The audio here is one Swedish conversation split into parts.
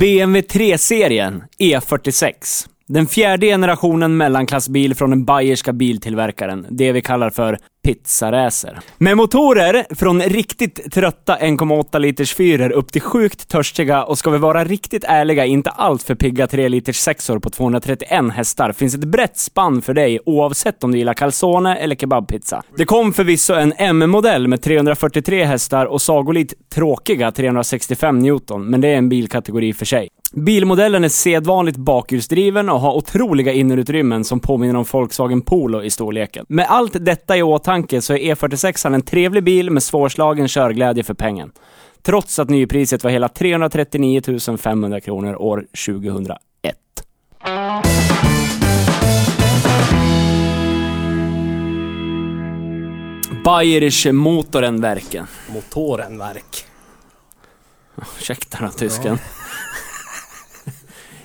BMW 3-serien E46. Den fjärde generationen mellanklassbil från den bayerska biltillverkaren. Det vi kallar för pizzaracer. Med motorer från riktigt trötta 1,8 liters fyror upp till sjukt törstiga och ska vi vara riktigt ärliga, inte allt för pigga 3 liters sexor på 231 hästar finns ett brett spann för dig oavsett om du gillar calzone eller kebabpizza. Det kom förvisso en M-modell med 343 hästar och sagolikt tråkiga 365 Newton, men det är en bilkategori för sig. Bilmodellen är sedvanligt bakhjulsdriven och har otroliga innerutrymmen som påminner om Volkswagen Polo i storleken. Med allt detta i åtanke så är E46 en trevlig bil med svårslagen körglädje för pengen. Trots att nypriset var hela 339 500 kronor år 2001. Bayerische Motorenwerken. Motorenverk. Ursäkta då, tysken.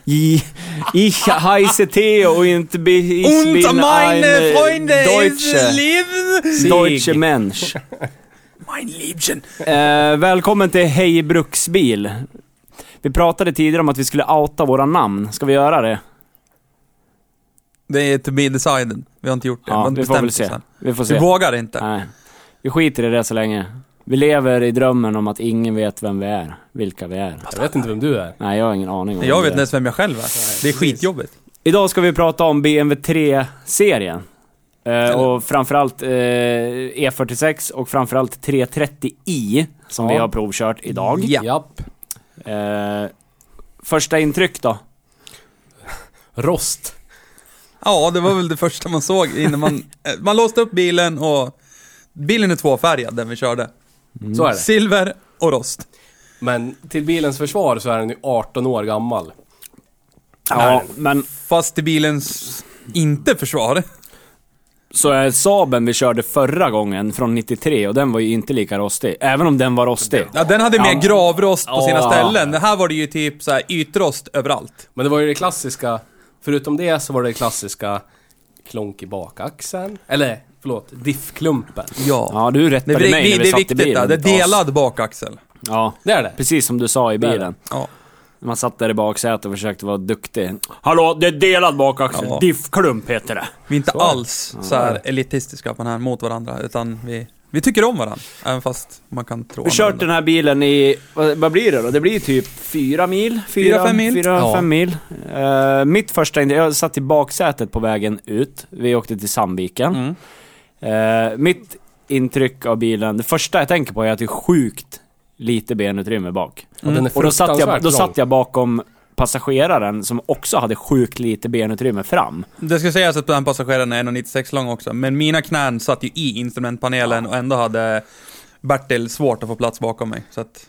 Ich heiße Theo und bi- ich bin ein äh, Deutsche, leben Deutsche Mensch. Mein Liebchen. Eh, välkommen till Hej Bruksbil. Vi pratade tidigare om att vi skulle outa våra namn. Ska vi göra det? Det är to be decided. Vi har inte gjort det. Ja, vi inte får väl se. Vi får Vi se. vågar inte. Nej. Vi skiter i det så länge. Vi lever i drömmen om att ingen vet vem vi är. Vilka vi är. Jag vet inte vem du är. Nej, jag har ingen aning om Jag vem vet inte är. ens vem jag själv är. Det är skitjobbigt. Idag ska vi prata om BMW 3-serien. Eh, och framförallt eh, E46 och framförallt 330i som Ja. vi har provkört idag. Ja. Japp. Eh, första intryck då? Rost. Ja, det var väl det första man såg innan man... eh, Man låste upp bilen och... Bilen är tvåfärgad, den vi körde. Mm. Så är det. Silver och rost. Men till bilens försvar så är den ju 18 år gammal. Ja, men Fast till bilens inte försvar. så är Saaben vi körde förra gången från 93 och den var ju inte lika rostig. Även om den var rostig. Ja, den hade mer Ja. gravrost på sina Ja. ställen. Det här var det ju typ så här ytrost överallt. Men det var ju det klassiska, förutom det så var det klassiska klonk i bakaxeln. Eller, förlåt, diffklumpen. Ja. Ja, du Det, rättade är- mig det, när vi det är satt i viktigt bilen. där. Det är delad bakaxel. Ja, Det är det. precis som du sa i Det det. bilen. Ja. Man satt där i baksätet och försökte vara duktig. Hallå, det är delad bakaxel. Ja. Diffklump heter det. Vi är inte Så det. alls så här elitistiska på den här mot varandra, utan vi, vi tycker om varandra. Även fast man kan tro Vi har kört den här bilen i, vad, vad blir det då? Det blir typ fyra mil? Fyra, fem mil. Fyra, Ja. fem mil. Eh, mitt första, intryck- jag satt i baksätet på vägen ut. Vi åkte till Sandviken. Mm. Eh, mitt intryck av bilen, det första jag tänker på är att det är sjukt lite benutrymme bak. Och den är Och då satt, jag, då satt jag bakom passageraren som också hade sjukt lite benutrymme fram. Det ska sägas att den passageraren är 1,96 lång också, men mina knän satt ju i instrumentpanelen och ändå hade Bertil svårt att få plats bakom mig. Så att...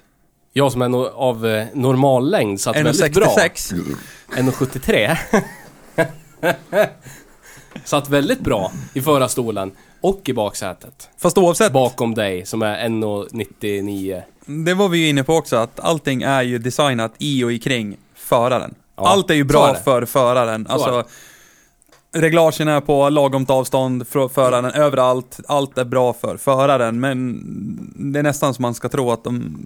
Jag som är no av eh, normal längd satt väldigt bra. 1,66. 1,73. satt väldigt bra i förarstolen och i baksätet. Fast oavsett, Bakom dig som är 1,99. det var vi ju inne på också, att allting är ju designat i och i kring föraren. Ja, Allt är ju bra är för föraren. Alltså, reglagen är på lagomt avstånd från föraren överallt. Allt är bra för föraren, men det är nästan som man ska tro att de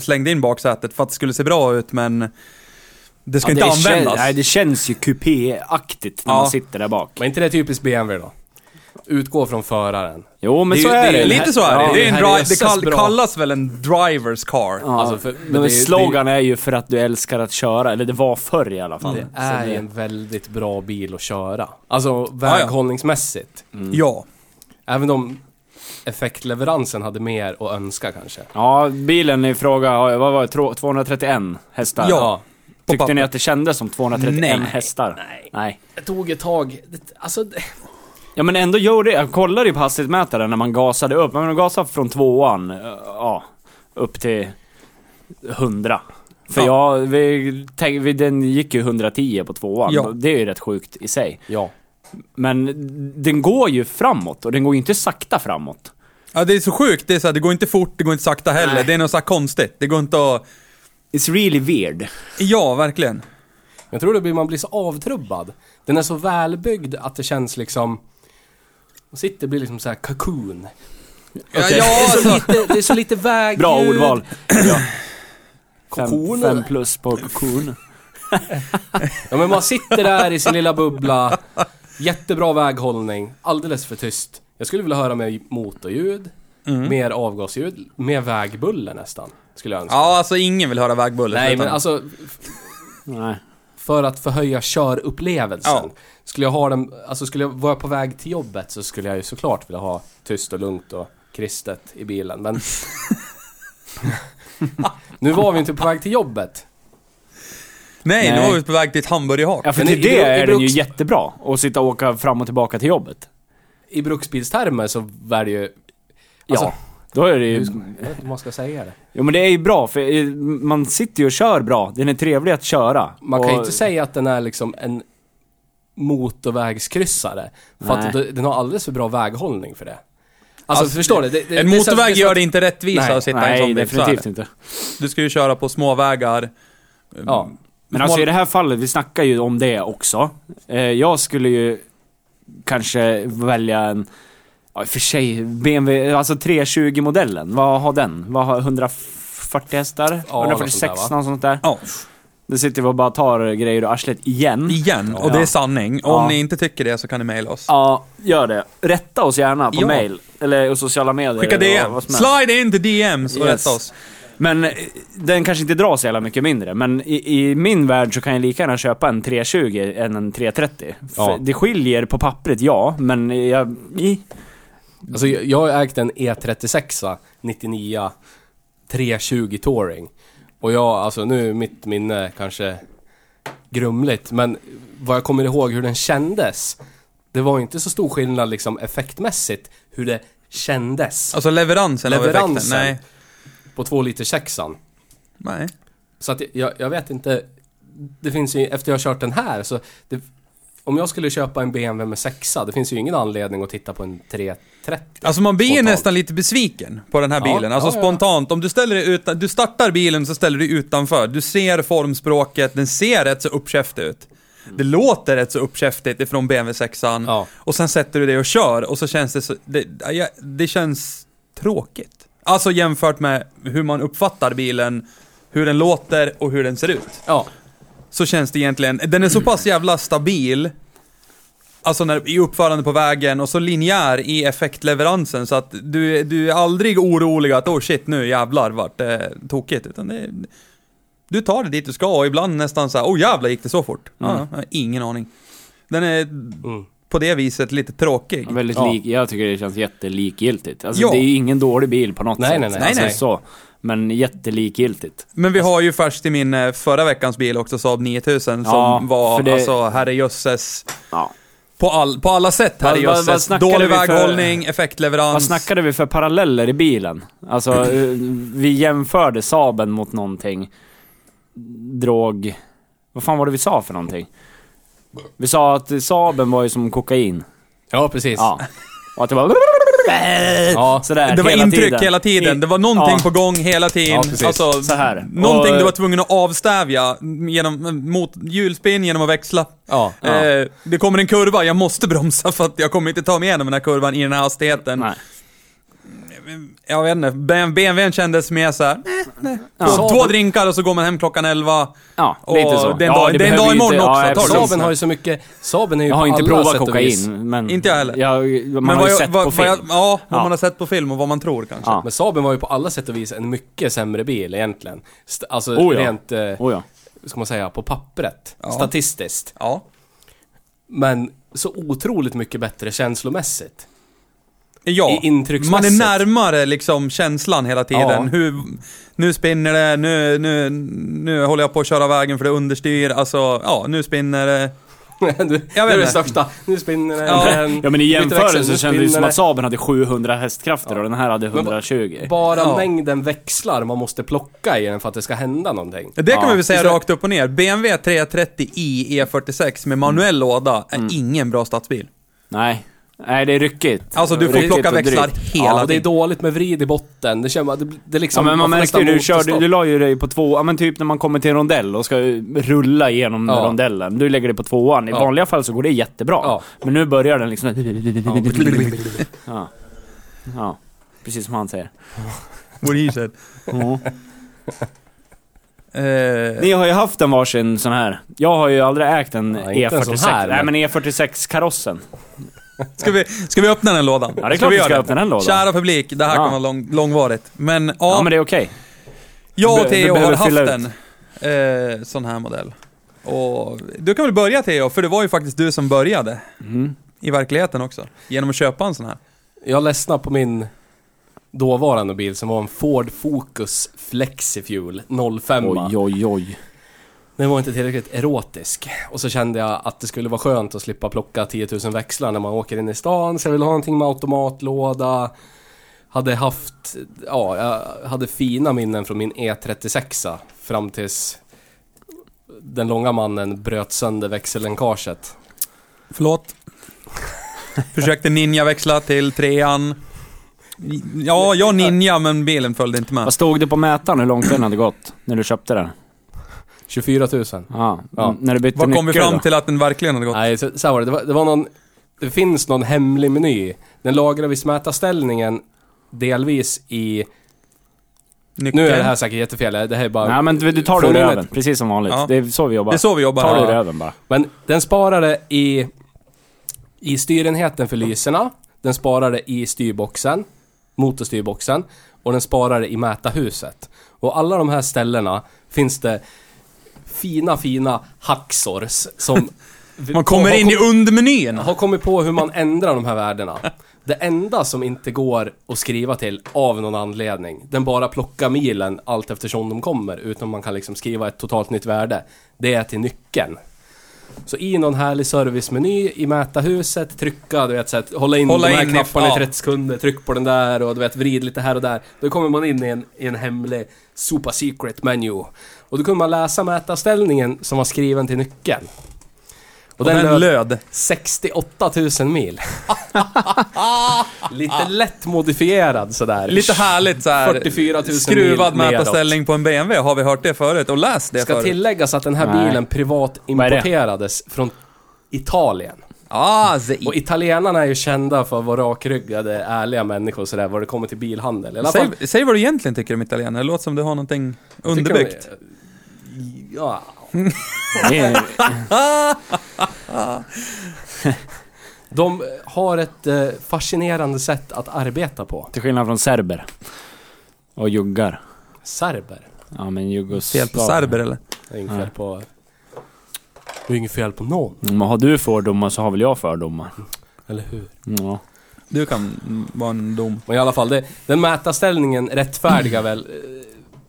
slängde in baksätet för att det skulle se bra ut, men det ska Ja, inte det användas. Kän, nej, det känns ju kupéaktigt när Ja. man sitter där bak. Men inte det typiskt BMW då? Utgå från föraren. Jo, men Det är så är det är Lite så är det. Ja, det, är en det här är dri- det kall- kallas väl en drivers car. Ja, Alltså, för- men men det- slogan är ju för att du älskar att köra, eller det var förr i alla fall. Det Så är det- ju en väldigt bra bil att köra. Alltså väghållningsmässigt. Mm. Ja. Även om effektleveransen hade mer att önska kanske. Ja, bilen i fråga, vad var det, Tro- 231 hästar? Ja. Tyckte ni att det kändes som 231 Nej. hästar? Nej. Nej. Det tog ett tag. Alltså, Ja men ändå gör det. Jag kollade ju på hastighetsmätaren när man gasade upp. Men man gasade från tvåan, eh, ja, upp till 100. För Ja. jag, vi, tänk, vi, den gick ju 110 på tvåan. Ja. Det är ju rätt sjukt i sig. ja. Men den går ju framåt och den går ju inte sakta framåt. ja, det är så sjukt. Det är så här, det går inte fort, det går inte sakta heller. Nej. Det är något så här konstigt. Det går inte att... It's really weird. Ja, verkligen. Jag tror det blir, man blir så avtrubbad. Den är så välbyggd att det känns liksom... Man sitter blir liksom så här cocoon. Ja, Okej. ja Det är så lite, det är så lite vägljud. Bra ordval. Ja. Fem, fem plus på kokon. Ja men man sitter där i sin lilla bubbla, jättebra väghållning, alldeles för tyst. Jag skulle vilja höra mer motorljud, Mm. mer avgasljud, mer vägbuller nästan. Skulle jag önska. Ja, alltså ingen vill höra vägbuller. Nej men alltså, Nej. för att förhöja körupplevelsen. Ja. Skulle jag ha den, alltså skulle jag vara på väg till jobbet så skulle jag ju såklart vilja ha tyst och lugnt och kristet i bilen. Men nu var vi inte på väg till jobbet. Nej, nu Nej. var vi på väg till ett hamburgerhak. Ja, för Men till i- i det i är den ju Bruks- jättebra. Att sitta och åka fram och tillbaka till jobbet. I bruksbilstermer så är det ju... Alltså, ja. Då är det ju... hur ska- Jag vet inte hur man ska säga det. Jo men det är ju bra, för eh, man sitter ju och kör bra. Den är trevlig att köra. Man kan ju Och- inte säga att den är liksom en motorvägskryssare. För att Nej. d- den har alldeles för bra väghållning för det. Alltså, Alltså, förstår du? Det, det, En det så- motorväg gör att- det inte rättvisa Nej. att sitta i en Nej, sån bil. så är definitivt det. inte. Du ska ju köra på små vägar. Ja. Men alltså i det här fallet, vi snackar ju om det också. Eh, jag skulle ju kanske välja en, ja i och för sig, BMW, alltså 320-modellen. Vad har den? Vad har 140 hästar? Ja, 146, något sånt där, va? något sånt där. Ja, Nu sitter vi och bara tar grejer ur arslet igen. igen. Ja. Och det är sanning. Om Ja. ni inte tycker det så kan ni mejla oss. Ja, gör det. Rätta oss gärna på Ja. mail. Eller i sociala medier. Skicka eller DM. vad som helst. Slide in till DMs och Yes. rätta oss. Men eh, den kanske inte drar så jävla mycket mindre. Men i, i min värld så kan jag lika gärna köpa en 320 än en 330. För Ja. Det skiljer på pappret, ja. Men jag... I, Alltså jag, jag har ägt en E36 99 320 Touring. Och jag, alltså nu är mitt minne kanske grumligt, men vad jag kommer ihåg hur den kändes. Det var inte så stor skillnad liksom effektmässigt hur det kändes Alltså leveransen, av Leveransen. effekten. Nej. på två liter sexan. Nej. Så att jag, jag vet inte. Det finns ju, efter jag har kört den här så det, om jag skulle köpa en BMW med sexa, det finns ju ingen anledning att titta på en 330. Alltså man blir Spontant. nästan lite besviken på den här Ja, bilen. Alltså ja, ja. spontant, om du ställer dig utan, du startar bilen så ställer du dig utanför. Du ser formspråket, den ser rätt så uppkäftig ut. Det låter rätt så uppkäftigt ifrån BMW 6 Ja. Och sen sätter du dig och kör och så känns det så, det, det känns tråkigt. Alltså jämfört med hur man uppfattar bilen, hur den låter och hur den ser ut. Ja. Så känns det egentligen, den är så pass jävla stabil Alltså när, i uppförande på vägen och så linjär i effektleveransen så att du, du är aldrig orolig att oh shit nu jävlar vart det tokigt. Utan det, du tar det dit du ska och ibland nästan så här, oh jävlar gick det så fort? Ja, Mm. jag har ingen aning. Den är Mm. på det viset lite tråkig. väldigt Ja. lik, jag tycker det känns jättelikgiltigt. Alltså Ja. det är ju ingen dålig bil på något Nej, sätt. nej, nej. Alltså, Nej, nej. Så. Men jättelikgiltigt. Men vi har ju färskt i min eh, förra veckans bil också, Saab 9000, som Ja, var det- alltså herrejösses Ja. på, all, på alla sätt herrejösses. Dålig vi för- väghållning, effektleverans. Vad snackade vi för paralleller i bilen? Alltså, eh, vi jämförde Saben mot någonting. Drog... Vad fan var det vi sa för någonting? Vi sa att Saben var ju som kokain. Ja, precis. Ja. Och att det var... Ja. Sådär, Det var hela intryck tiden. hela tiden. Det var någonting Ja. på gång hela tiden. Ja, alltså, Så här. Någonting Och- du var tvungen att avstävja genom, mot hjulspinn genom att växla. Ja. Ja. Eh, det kommer en kurva, jag måste bromsa för att jag kommer inte ta mig igenom den här kurvan i den här hastigheten. Nej. Jag vet inte, BMWn kändes mer såhär, nej. Ja. Två, drinkar och så går man hem klockan 11. Ja, Och lite så. det är en ja, dag- det är en behöver dag ju imorgon inte- också, Ja, ta det lugnt. Saben har ju så mycket... Saben är ju Jag har på inte alla provat sätt och vis. kokain, men... Inte jag heller. Man Men har ju sett jag, vad, på vad film. jag, ja, vad Ja. man har sett på film och vad man tror kanske. Ja. Men Saben var ju på alla sätt och vis en mycket sämre bil egentligen. St- alltså Oh ja. rent, eh, Oh, ja. ska man säga, på pappret. Ja. Statistiskt. Ja. Men så otroligt mycket bättre känslomässigt. Ja, I man är närmare liksom känslan hela tiden. Ja. Hur, nu spinner det, nu, nu, nu håller jag på att köra vägen för det understyr, alltså, ja, nu spinner det. du, Jag det vet är det största. Nu spinner den. Ja. Ja men i jämförelse nu kändes det ju som att Saben hade 700 hästkrafter Ja. och den här hade Men va- 120. Bara Ja. mängden växlar man måste plocka i den för att det ska hända någonting. Det kan Ja. man väl säga rakt upp och ner. BMW 330i E46 med manuell låda är Mm. ingen bra stadsbil. Nej. Nej, det är ryckigt. Alltså du får Ryckigt plocka växlar drygt. hela ja, det är dåligt med vrid i botten. Det man, det, det är liksom... Ja men man märkte ju, du körde, du la ju dig på två, ja men typ när man kommer till en rondell och ska rulla igenom Ja. rondellen. Du lägger dig på tvåan. I Ja. vanliga fall så går det jättebra. Ja. Men nu börjar den liksom... Ja. Ja. Precis som han säger. What he said. Ja. Eh, Ni har ju haft en varsin sån här. Jag har ju aldrig ägt en Ja, inte en E46. sån här, Nej men- men E46-karossen. ska, vi, ska vi öppna den lådan? Ja det är klart vi göra ska öppna den lådan. Kära publik, det här Ja. kan vara lång, långvarigt. Men ja, Ja men det är okej. jag och vi vi Theo har haft en eh, sån här modell. Och du kan väl börja Theo, för det var ju faktiskt du som började. Mm. I verkligheten också. Genom att köpa en sån här. Jag ledsnade på min dåvarande bil som var en Ford Focus Flexifuel 05. Oj oj oj. Den var inte tillräckligt erotisk. Och så kände jag att det skulle vara skönt att slippa plocka 10 000 växlar när man åker in i stan. Så jag ville ha någonting med automatlåda. Hade haft, ja, jag hade fina minnen från min E36 fram tills den långa mannen bröt sönder växellänkaget. Förlåt. Försökte ninja-växla till trean. Ja, jag ninja, men bilen följde inte med. Vad stod det på mätaren hur långt den hade gått? När du köpte den? 24 000. Ja. Ja. När du bytte Vad kom vi nyckel fram då? till att den verkligen hade gått? Nej, så, så här var det. Det var, det var någon... Det finns någon hemlig meny. Den lagrar vid mätarställningen delvis i... Nyckeln. Nu är det här säkert jättefel. Det här är bara... Nej men du, du tar det ur Från röven, precis som vanligt. Ja. Det är så vi jobbar. Det är så vi jobbar. Tar det ur Ja. röven bara. Men den sparade i... I styrenheten för lyserna. Den sparade i styrboxen. Motorstyrboxen. Och den sparade i mätarhuset. Och alla de här ställena finns det fina, fina hacksors som... Man kommer in i undermenyn. har kommit på hur man ändrar de här värdena. Det enda som inte går att skriva till av någon anledning, den bara plockar milen allt eftersom de kommer, utan man kan liksom skriva ett totalt nytt värde. Det är till nyckeln. Så i någon härlig servicemeny i mätarhuset, trycka, du vet så att hålla in Hålla de här in i- knapparna i 30 sekunder, tryck på den där och du vet vrid lite här och där. Då kommer man in i en, i en hemlig super secret menu. Och då kunde man läsa mätarställningen som var skriven till nyckeln. Och den löd. 68 000 mil. Lite lätt modifierad sådär. Lite härligt så här. 44 000 Skruvad mil mätarställning på en BMW. Har vi hört det förut? Och läst det Ska förut? tilläggas att den här Nej. bilen privat Vad är det? importerades från Italien. Ah, the... Och italienarna är ju kända för att vara rakryggade, ärliga människor sådär, vad det kommer till bilhandel. I alla fall, säg, säg vad du egentligen tycker om italienare. Det låter som du har någonting underbyggt. Ja. De har ett eh, fascinerande sätt att arbeta på. till skillnad från serber. Och juggar. Serber. Ja men jugos... Fel på serber eller? Det är inget fel på... Det är inget fel på någon. Men har du fördomar så har väl jag fördomar. Eller hur? Ja. Du kan mm, vara en dom. Men i alla fall, det, den mätarställningen rättfärdigar väl... eh,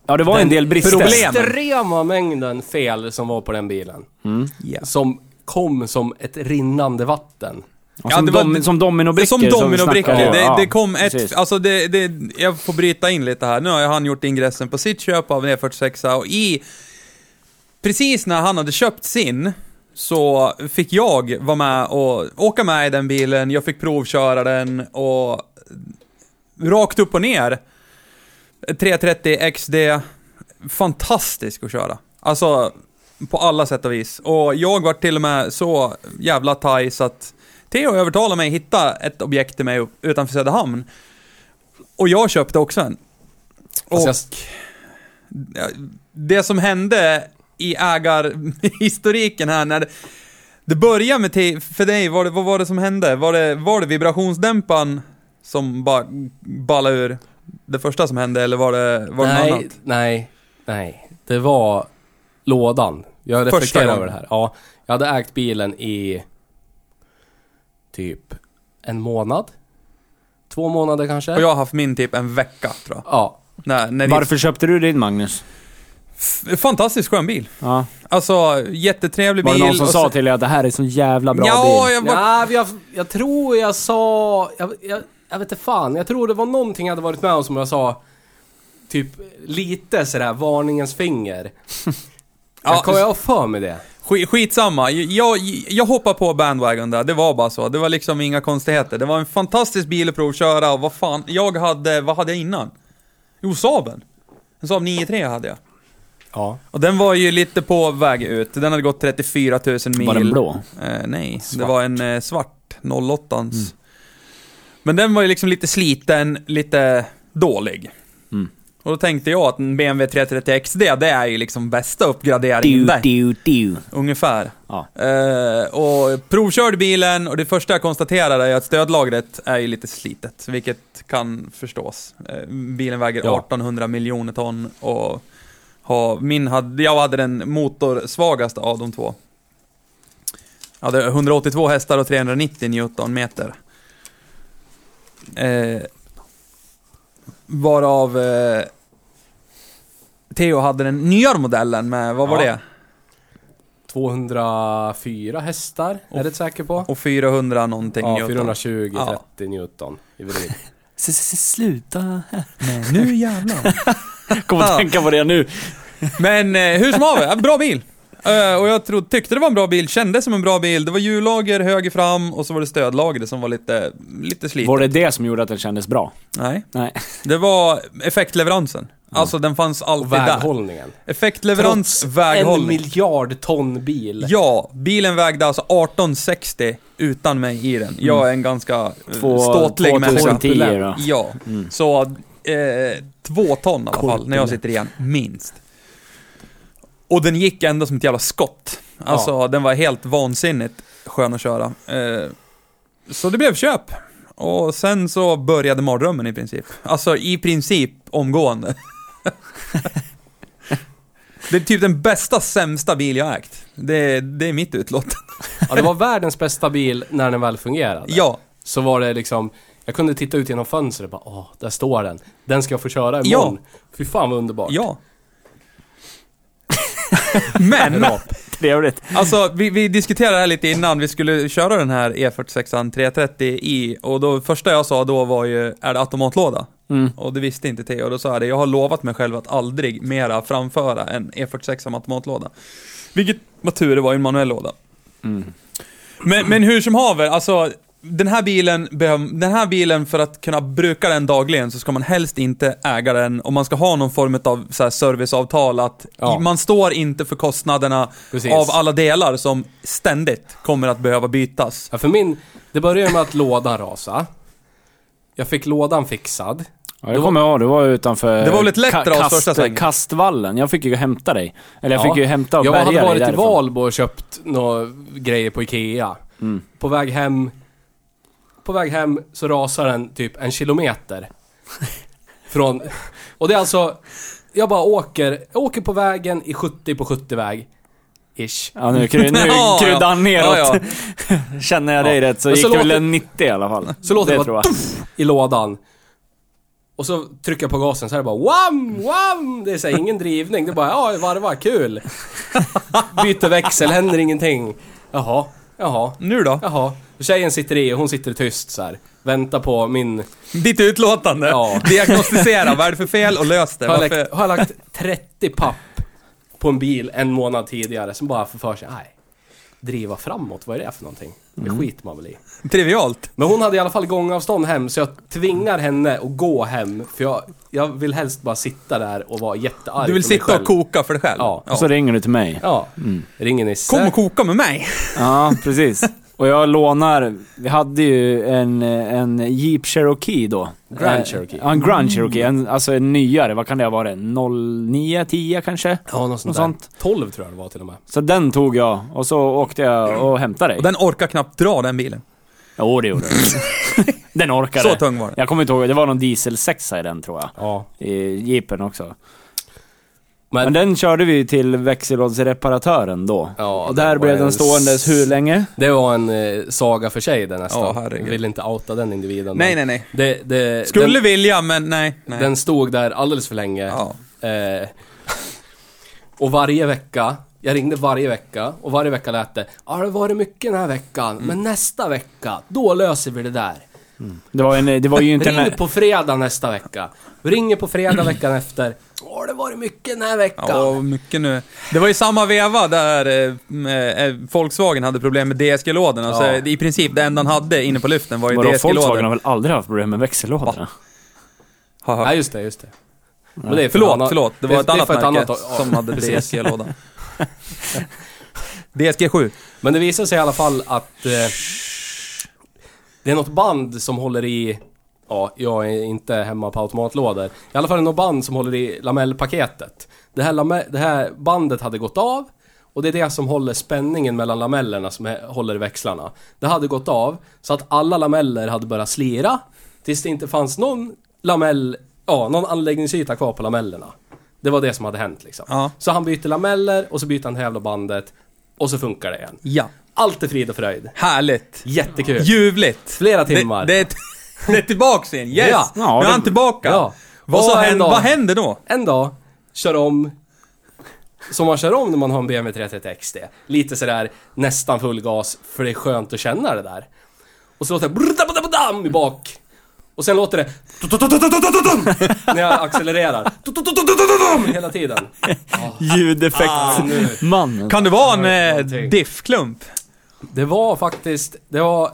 Ja det var en del brister. problem. extrema mängden fel som var på den bilen. Mm. Ja. Som kom som ett rinnande vatten. Ja, Ja, som, det var- dom, som dominobrickor. Som vi dominobrickor. snackade om. Det, Ja, det kom ett... precis. Alltså det, det... Jag får bryta in lite här. Nu har han gjort ingressen på sitt köp av en E46 och i... Precis när han hade köpt sin så fick jag vara med och åka med i den bilen. Jag fick provköra den och rakt upp och ner. 330 XD. Fantastisk att köra. Alltså, på alla sätt och vis. Och jag var till och med så jävla taj så att Theo övertalade mig att hitta ett objekt till mig utanför Söderhamn. Och jag köpte också en. Och Alltså jag, ja, det som hände i ägarhistoriken här när det, det började med, te- för dig, var det, vad var det som hände? Var det, var det vibrationsdämparen som bara ballade ur? Det första som hände eller var det, var det något nej, annat? nej, nej. Det var lådan. Jag reflekterar över det här. Ja, jag hade ägt bilen i typ en månad. Två månader kanske. Och jag har haft min typ en vecka tror jag. Ja. När, när Varför köpte du din Magnus? Fantastiskt skön bil. Ja. Alltså, jättetrevlig Var bil. det någon som sa till dig att det här är så jävla bra Ja, bil? jag var... Ja, jag, jag tror jag sa... Jag, jag, jag vet inte fan. Jag tror det var någonting jag hade varit med om som jag sa... Typ lite sådär varningens finger. Ja, jag kommer jag har för mig det. Skit, skitsamma. Jag, jag hoppar på bandwagon där, det var bara så. Det var liksom inga konstigheter. Det var en fantastisk bil att provköra och vad fan, jag hade, vad hade jag innan? Jo, Saaben. En Saab 9-3 hade jag. Ja. Och den var ju lite på väg ut. Den hade gått 34 000 mil. Var den blå? Eh, nej, det Svart. var en eh, svart 08 Men den var ju liksom lite sliten, lite dålig. Mm. Och då tänkte jag att en BMW 330 XD, det är ju liksom bästa uppgraderingen där. du, du. Ungefär. Ja. Eh, och provkörde bilen och det första jag konstaterade är att stödlagret är ju lite slitet, vilket kan förstås. Eh, bilen väger Ja. 1800 miljoner ton och har, min hade, jag hade den motorsvagaste av de två. Jag hade 182 hästar och 390 newtonmeter. Eh, varav eh, Theo hade den nyare modellen med, vad var Ja. det? 204 hästar, är det säker på? Och 400 någonting Ja, newton. 420, Ja. 30 Newton i vrid. S- s- Sluta. Nej, nu jävlar. Kommer att Ja. tänka på det nu. Men eh, hur som haver, bra bil. Eh, och jag trodde, tyckte det var en bra bil, kändes som en bra bil. Det var hjullager höger fram och så var det stödlager som var lite, lite slitet. Var det det som gjorde att den kändes bra? Nej, Nej. det var effektleveransen. Alltså den fanns Och alltid där. väghållningen. Effektleverans, Trots en väghållning. miljard ton bil. Ja, bilen vägde alltså 1860 utan mig i den. Jag är en ganska eh, Två, ståtlig människa. 2010 då. Ja, Mm. så eh, två ton i alla fall när jag sitter igen, minst. Och den gick ändå som ett jävla skott. Alltså, den var helt vansinnigt skön att köra. Eh, så det blev köp. Och sen så började mardrömmen i princip. Alltså i princip omgående. det är typ den bästa, sämsta bil jag ägt. Det, det är mitt utlåtande. Ja, det var världens bästa bil när den väl fungerade. Ja, Så var det liksom, jag kunde titta ut genom fönstret och bara åh, där står den. Den ska jag få köra imorgon. Fy fan vad underbart. ja. Men. Trevligt. Alltså, vi, vi diskuterade det här lite innan vi skulle köra den här E E46 330 i och då första jag sa då var ju, är det automatlåda? Mm. Och det visste inte Theo, och då sa jag det, jag har lovat mig själv att aldrig mera framföra en E46 som automatlåda. Vilket var tur, det var ju en manuell låda. Mm. Men, men hur som haver, alltså den här bilen, behöv- den här bilen för att kunna bruka den dagligen så ska man helst inte äga den och man ska ha någon form av så här serviceavtal att Ja. man står inte för kostnaderna Precis. av alla delar som ständigt kommer att behöva bytas. Ja, för min, det började med att lådan rasa. Jag fick lådan fixad. Ja, jag kommer ihåg, det var utanför... Det var väl ett lätt ka- ras kast, första svängen? Kastvallen. Jag fick ju hämta dig. Eller jag Ja. fick ju hämta och Jag hade varit i. Valbo och köpt några grejer på Ikea. Mm. På väg hem... På väg hem så rasar den typ en kilometer. Från... Och det är alltså... Jag bara åker, jag åker på vägen i 70 på 70-väg. Ish. Ja, nu, kry, nu Ja, kryddar han neråt. Ja, Känner jag dig Ja. rätt så Men gick så det väl en 90 i alla fall. Så låter det det bara jag. i lådan. Och så trycker jag på gasen så är det bara wham, wham! Det är så här, ingen drivning, det är bara ja, varva, kul. Byter växel, händer ingenting. Jaha, jaha, Nu då? jaha. Tjejen sitter i och hon sitter tyst så här. Väntar på min... Ditt utlåtande. Ja. Diagnostisera, vad är det för fel och lös det. Har jag, lagt, har jag lagt 30 papp på en bil en månad tidigare som bara får för sig, nej. Driva framåt, vad är det för någonting? Det skiter man väl i. Trivialt. Men hon hade i alla fall gångavstånd hem, så jag tvingar henne att gå hem. För jag, jag vill helst bara sitta där och vara jättearg Du vill på mig sitta själv. och koka för dig själv? Ja. Och så ringer du till mig. Ja. Ringer Nisse. Kom och koka med mig. Ja, precis. Och jag lånar, vi hade ju en, en Jeep Cherokee då. Grand Eh, Cherokee. Ja, en Grand Cherokee. En, alltså en nyare, vad kan det ha varit? 09, 10 kanske? Ja, något sånt, Något där. sånt. 12 tror jag det var till och med. Så den tog jag och så åkte jag och hämtade dig. Och den orkar knappt dra den bilen. Jo, det gjorde den. den orkade. Så tung var den. Jag kommer inte ihåg, det var någon diesel 6 i den tror jag. Ja. I Jeepen också. Men, Men den körde vi till växellådsreparatören då. Ja, och där blev en den ståendes hur länge? det var en eh, saga för sig det nästan. Ja, herregud. jag vill inte outa den individen. Nej, nej, nej. Det, det, Skulle den, vilja, men nej. nej. den stod där alldeles för länge. Ja. Eh, och varje vecka, jag ringde varje vecka och varje vecka lät det Ja, det har varit mycket den här veckan, Mm. men nästa vecka, då löser vi det där. Det var, en, det var ju inte Ring på fredag nästa vecka. Ringer på fredag veckan efter. Ja, det har varit mycket den här veckan. Ja, mycket nu. Det var ju samma veva där eh, eh, Volkswagen hade problem med DSG-lådorna. Så Ja. i princip det enda han hade inne på lyften var ju Vadå, Volkswagen har väl aldrig haft problem med växellådorna? Haha. Nej, just det, just det. Men det är för Förlåt, annat- förlåt. Det var ett det är annat för märke ja, som hade precis. DSG-låda. DSG7. Men det visar sig i alla fall att eh, det är något band som håller i Ja, jag är inte hemma på automatlådor. I alla fall är det något band som håller i lamellpaketet. Det här, lame- det här bandet hade gått av och det är det som håller spänningen mellan lamellerna som är, håller i växlarna. Det hade gått av så att alla lameller hade börjat slira tills det inte fanns någon lamell, ja, någon anläggningsyta kvar på lamellerna. Det var det som hade hänt liksom. Ja. Så han byter lameller och så byter han det här jävla bandet och så funkar det igen. Ja. Allt är frid och fröjd. Härligt. Jättekul. Ljuvligt. Flera timmar. Det, det, är, det är tillbaks igen. Yes! Ja. nu Ja, är det- han tillbaka. Ja. Och Vad, så en händer, dag- vad händer då? En dag, kör om som man kör om när man har en BMW 330 XD. Lite sådär nästan full gas, för det är skönt att känna det där. Och så låter det i bak. Och sen låter det när jag accelererar. Hela tiden. Ljudeffektmannen. Kan det vara en eh, diffklump? Det var faktiskt, det var,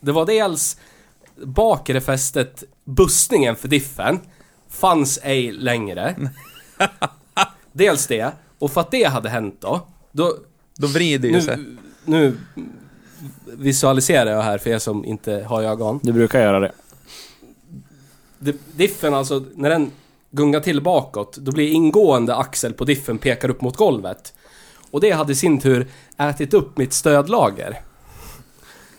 det var dels bakre fästet, bussningen för diffen, fanns ej längre. Dels det, och för att det hade hänt då, då Då vrider ju sig. nu, nu visualiserar jag här för er som inte har ögon. Du brukar göra det. Diffen alltså, när den gungar till bakåt, då blir ingående axel på diffen pekar upp mot golvet. Och det hade i sin tur ätit upp mitt stödlager.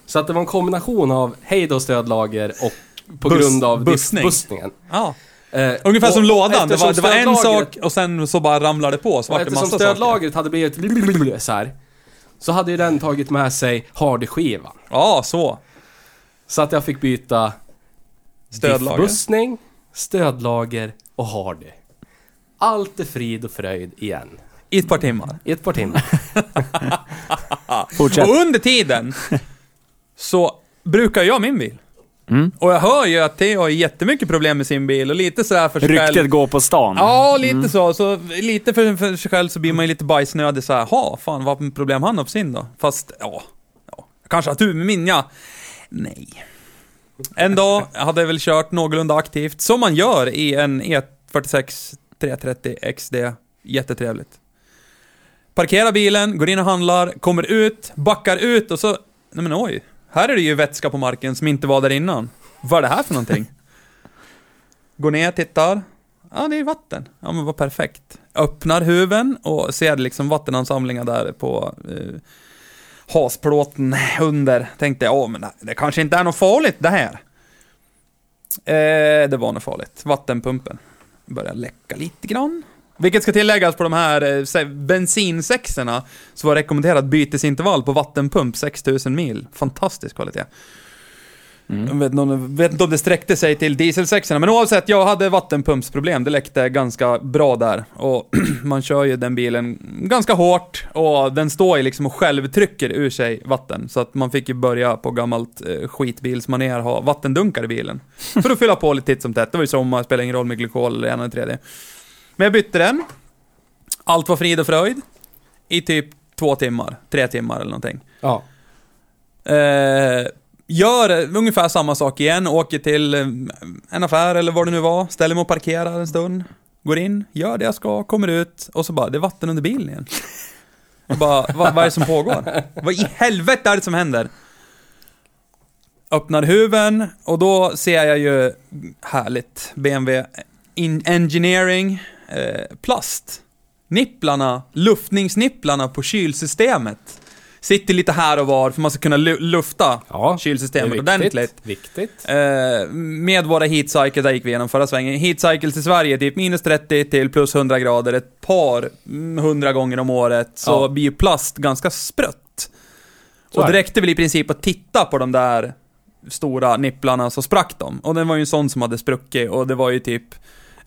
Så att det var en kombination av hejd och stödlager och på Buss- grund av bussning. bussningen. Ja. Eh, Ungefär och som lådan. Det var, det var en sak och sen så bara ramlade det på. Så vart det massa saker. stödlagret hade blivit så här. Så hade ju den tagit med sig hardyskivan. Ja, så. Så att jag fick byta Stödlager. diffbussning, stödlager och hardy. Allt är frid och fröjd igen. I ett par timmar. I ett par timmar. Fortsätt. Och under tiden så brukar jag min bil. Mm. Och jag hör ju att Theo har jättemycket problem med sin bil och lite sådär för sig själv. Ryktet går på stan. Ja, lite så. Så lite för, för sig själv så blir man ju lite bajsnödig så här. Ha, fan vad problem han har på sin då? Fast, ja. ja. Kanske har tur med min, ja. Nej. En dag hade jag väl kört någorlunda aktivt, som man gör i en E46 330 XD. Jättetrevligt. Parkerar bilen, går in och handlar, kommer ut, backar ut och så... Nej men oj. Här är det ju vätska på marken som inte var där innan. Vad är det här för någonting? Går ner, tittar. Ja, det är vatten. Ja, men vad perfekt. Öppnar huven och ser liksom vattenansamlingar där på eh, hasplåten under. Tänkte, ja men det- det kanske inte är något farligt det här. Eh, det var något farligt. Vattenpumpen började läcka lite grann. Vilket ska tilläggas på de här eh, bensinsexorna så var rekommenderat bytesintervall på vattenpump 6000 mil. Fantastisk kvalitet. Mm. Jag vet, inte om- vet inte om det sträckte sig till dieselsexorna, men oavsett, jag hade vattenpumpsproblem. Det läckte ganska bra där. Och man kör ju den bilen ganska hårt och den står ju liksom och självtrycker ur sig vatten. Så att man fick ju börja på gammalt eh, skitbilsmanér ha vattendunkar i bilen. För att fylla på lite titt som tätt. Det var ju sommar, spelar ingen roll med glykol eller ena eller tredje. Men jag bytte den. Allt var frid och fröjd. I typ två timmar, tre timmar eller någonting. Ja. Eh, gör ungefär samma sak igen, åker till eh, en affär eller vad det nu var, ställer mig och parkerar en stund, går in, gör det jag ska, kommer ut och så bara, det är vatten under bilen igen. Och bara, vad, vad är det som pågår? Vad i helvete är det som händer? Öppnar huven och då ser jag ju, härligt, BMW in Engineering, eh, plast. Nipplarna, luftningsnipplarna på kylsystemet sitter lite här och var för man ska kunna lu- lufta Ja. kylsystemet är ordentligt. Viktigt. Eh, med våra heat cycles, där gick vi igenom förra svängen. Heat cycles i Sverige, typ minus 30 till plus 100 grader ett par mm, hundra gånger om året, så Ja. blir ju plast ganska sprött. Så och det. räckte väl i princip att titta på de där stora nipplarna så sprack de. Och den var ju en sån som hade spruckit och det var ju typ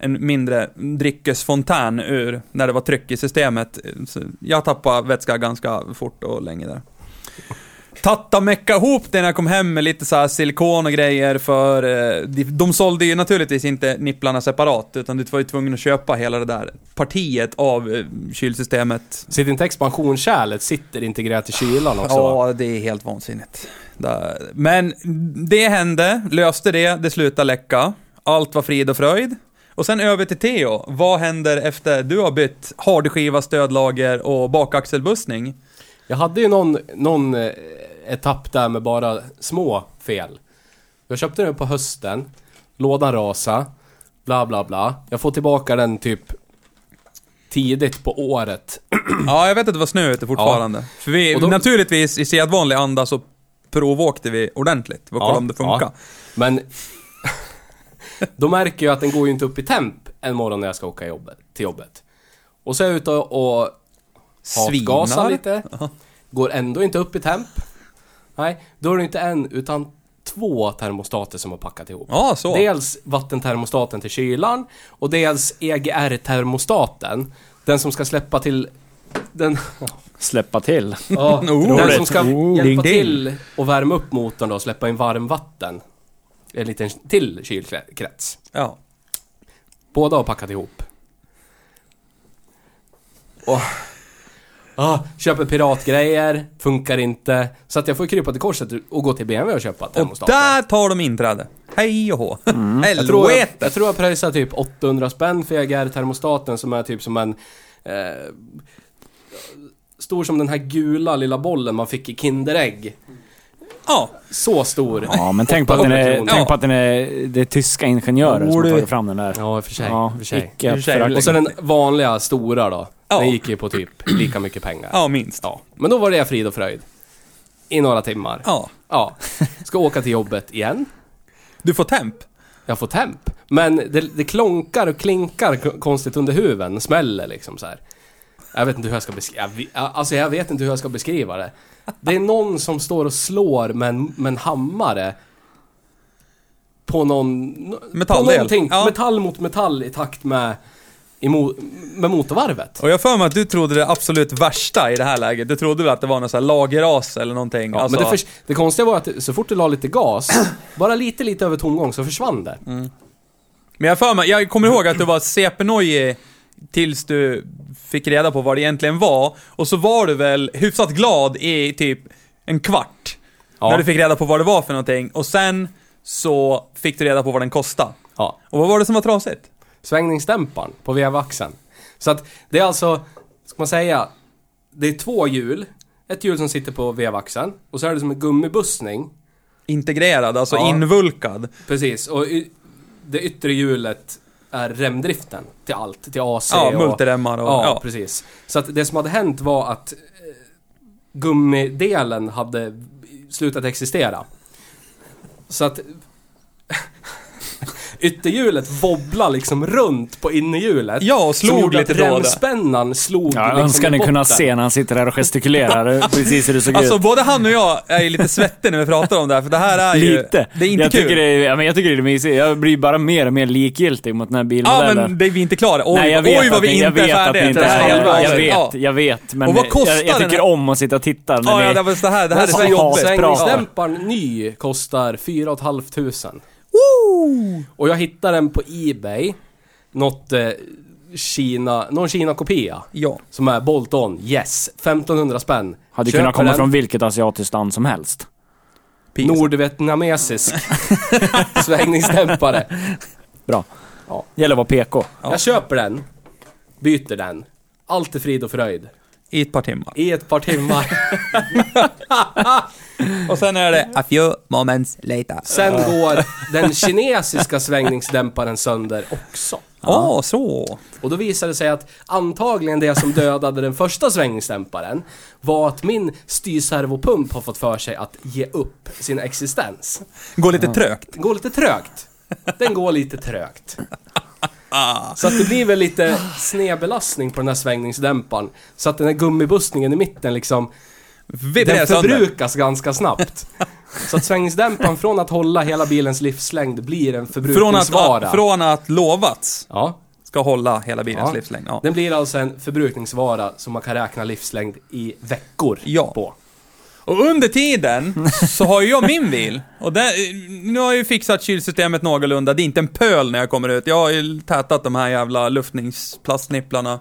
en mindre dryckesfontän ur när det var tryck i systemet. Så jag tappade vätska ganska fort och länge där. Tatta mecka ihop det när jag kom hem med lite så här silikon och grejer för eh, de, de sålde ju naturligtvis inte nipplarna separat utan du var ju tvungen att köpa hela det där partiet av eh, kylsystemet. Sitter inte expansionskärlet sitter integrerat i kylan också? Ja, det är helt vansinnigt. Men det hände, löste det, det slutade läcka. Allt var frid och fröjd. Och sen över till Theo. Vad händer efter du har bytt hardskiva, stödlager och bakaxelbussning? Jag hade ju någon, någon eh, etapp där med bara små fel. Jag köpte den på hösten lådan rasa, bla bla bla. Jag får tillbaka den typ tidigt på året. Ja, jag vet att det var snö ute fortfarande. För vi, Och då- naturligtvis i sedvanlig anda så provåkte vi ordentligt för att kolla om det funkar. ja. Men då märker jag att den går ju inte upp i temp en morgon när jag ska åka jobbet, till jobbet. Och så är jag ute och hatgasar lite. Går ändå inte upp i temp. Nej, då är det inte en utan två termostater som har packat ihop. Ja, så. Dels vattentermostaten till kylan och dels EGR-termostaten. Den som ska släppa till... Den, Släppa till. ja, Oh, den som ska Oh, hjälpa ding, ding. till och värma upp motorn då och släppa in varmvatten. En liten till kylkrets. Ja. Båda har packat ihop. Och... Ah, köper piratgrejer, funkar inte. Så att jag får krypa till korset och gå till BMW och köpa Och termostater. där tar de inträde. Hej och hå. Mm. Jag tror jag, jag tror jag pröjsar typ 800 spänn för EGR-termostaten som är typ som en... Eh, stor som den här gula lilla bollen man fick i Kinderägg. Ja. Så stor. Ja, men tänk på att den 800 är, tänk på att den är, det är tyska ingenjörer som har tagit fram den där. Ja, i och för sig. Ja, för sig. icke för sig. Och så den vanliga stora då. Ja. Den gick ju på typ lika mycket pengar. Ja, minst. Ja. Men då var det frid och fröjd. I några timmar. Ja. Ja. Ska åka till jobbet igen. Du får temp. Jag får temp. Men det, det klonkar och klinkar konstigt under huven. Smäller liksom så här. Jag vet inte hur jag ska beskriva... Alltså jag vet inte hur jag ska beskriva det. Det är någon som står och slår med en, med en hammare. På någon... Metalldel. På någonting. Ja. Metall mot metall i takt med... Mo, med motorvarvet. Och jag för mig att du trodde det absolut värsta i det här läget. Du trodde väl att det var någon sån här lagerras eller någonting. Ja, alltså, men det, förs- det konstiga var att så fort du la lite gas, bara lite, lite över tomgång så försvann det. men jag för mig, jag kommer ihåg att du var CP-nojig tills du fick reda på vad det egentligen var. Och så var du väl hyfsat glad i typ en kvart. Ja. När du fick reda på vad det var för någonting. Och sen så fick du reda på vad den kostade. Ja. Och vad var det som var trasigt? Svängningsdämparen på vevaxeln. Så att det är alltså, ska man säga, det är två hjul. Ett hjul som sitter på vevaxeln och så är det som en gummibussning. Integrerad, alltså Ja. invulkad. Precis, och det yttre hjulet är remdriften till allt, till AC Ja, och... multiremmar och... Ja, Ja, precis. Så att det som hade hänt var att eh, gummidelen hade slutat existera. Så att ytterhjulet wobblar liksom runt på innerhjulet. Ja, och slog lite då remspännan slog Ja, jag liksom önskar ni kunna se när han sitter där och gestikulerar, precis hur det såg Alltså ut. både han och jag är ju lite svettiga när vi pratar om det här, för det här är ju... Lite. Det är inte jag kul. Tycker det är, ja, men jag tycker det är mysigt. Jag blir bara mer och mer likgiltig mot den här Ja, bilmodellen. men det är vi inte klara. Oj, Nej, jag vet oj vad att vi ni, jag inte är färdiga inte det är. Jag avsnittet. vet, Ja. jag vet. Men Och vad kostar jag, jag tycker här? om att sitta och titta när Ja, ja, det, var så här, det här är Det så är så jobbigt. asbra. Svängningsdämparen ny kostar 4 500. Och jag hittade den på Ebay. Något eh, Kina, någon Kina-kopia. Ja. Som är Bolt-On, yes. 1500 spänn. Hade Köper kunnat komma den. från vilket asiatiskt land som helst. Pisa. Nordvietnamesisk svängningsdämpare. Bra. Ja. Gäller att vara PK. Ja. Jag köper den, byter den. Allt är frid och fröjd. I ett par timmar. I ett par timmar. Och sen är det a few moments later. Sen går den kinesiska svängningsdämparen sönder också. Åh, så. Och då visade det sig att antagligen det som dödade den första svängningsdämparen var att min styrservopump har fått för sig att ge upp sin existens. Går lite trögt. Går lite trögt. Den går lite trögt. Så att det blir väl lite snedbelastning på den här svängningsdämparen. Så att den här gummibussningen i mitten liksom, den förbrukas ganska snabbt. Så att svängningsdämparen från att hålla hela bilens livslängd blir en Från förbrukningsvara. att, från att lovats Ja. ska hålla hela bilens Ja. livslängd. Ja. Den blir alltså en förbrukningsvara som man kan räkna livslängd i veckor Ja. på. Och under tiden så har ju jag min bil. Och där, nu har jag ju fixat kylsystemet någorlunda. Det är inte en pöl när jag kommer ut. Jag har ju tätat de här jävla luftningsplastnipplarna.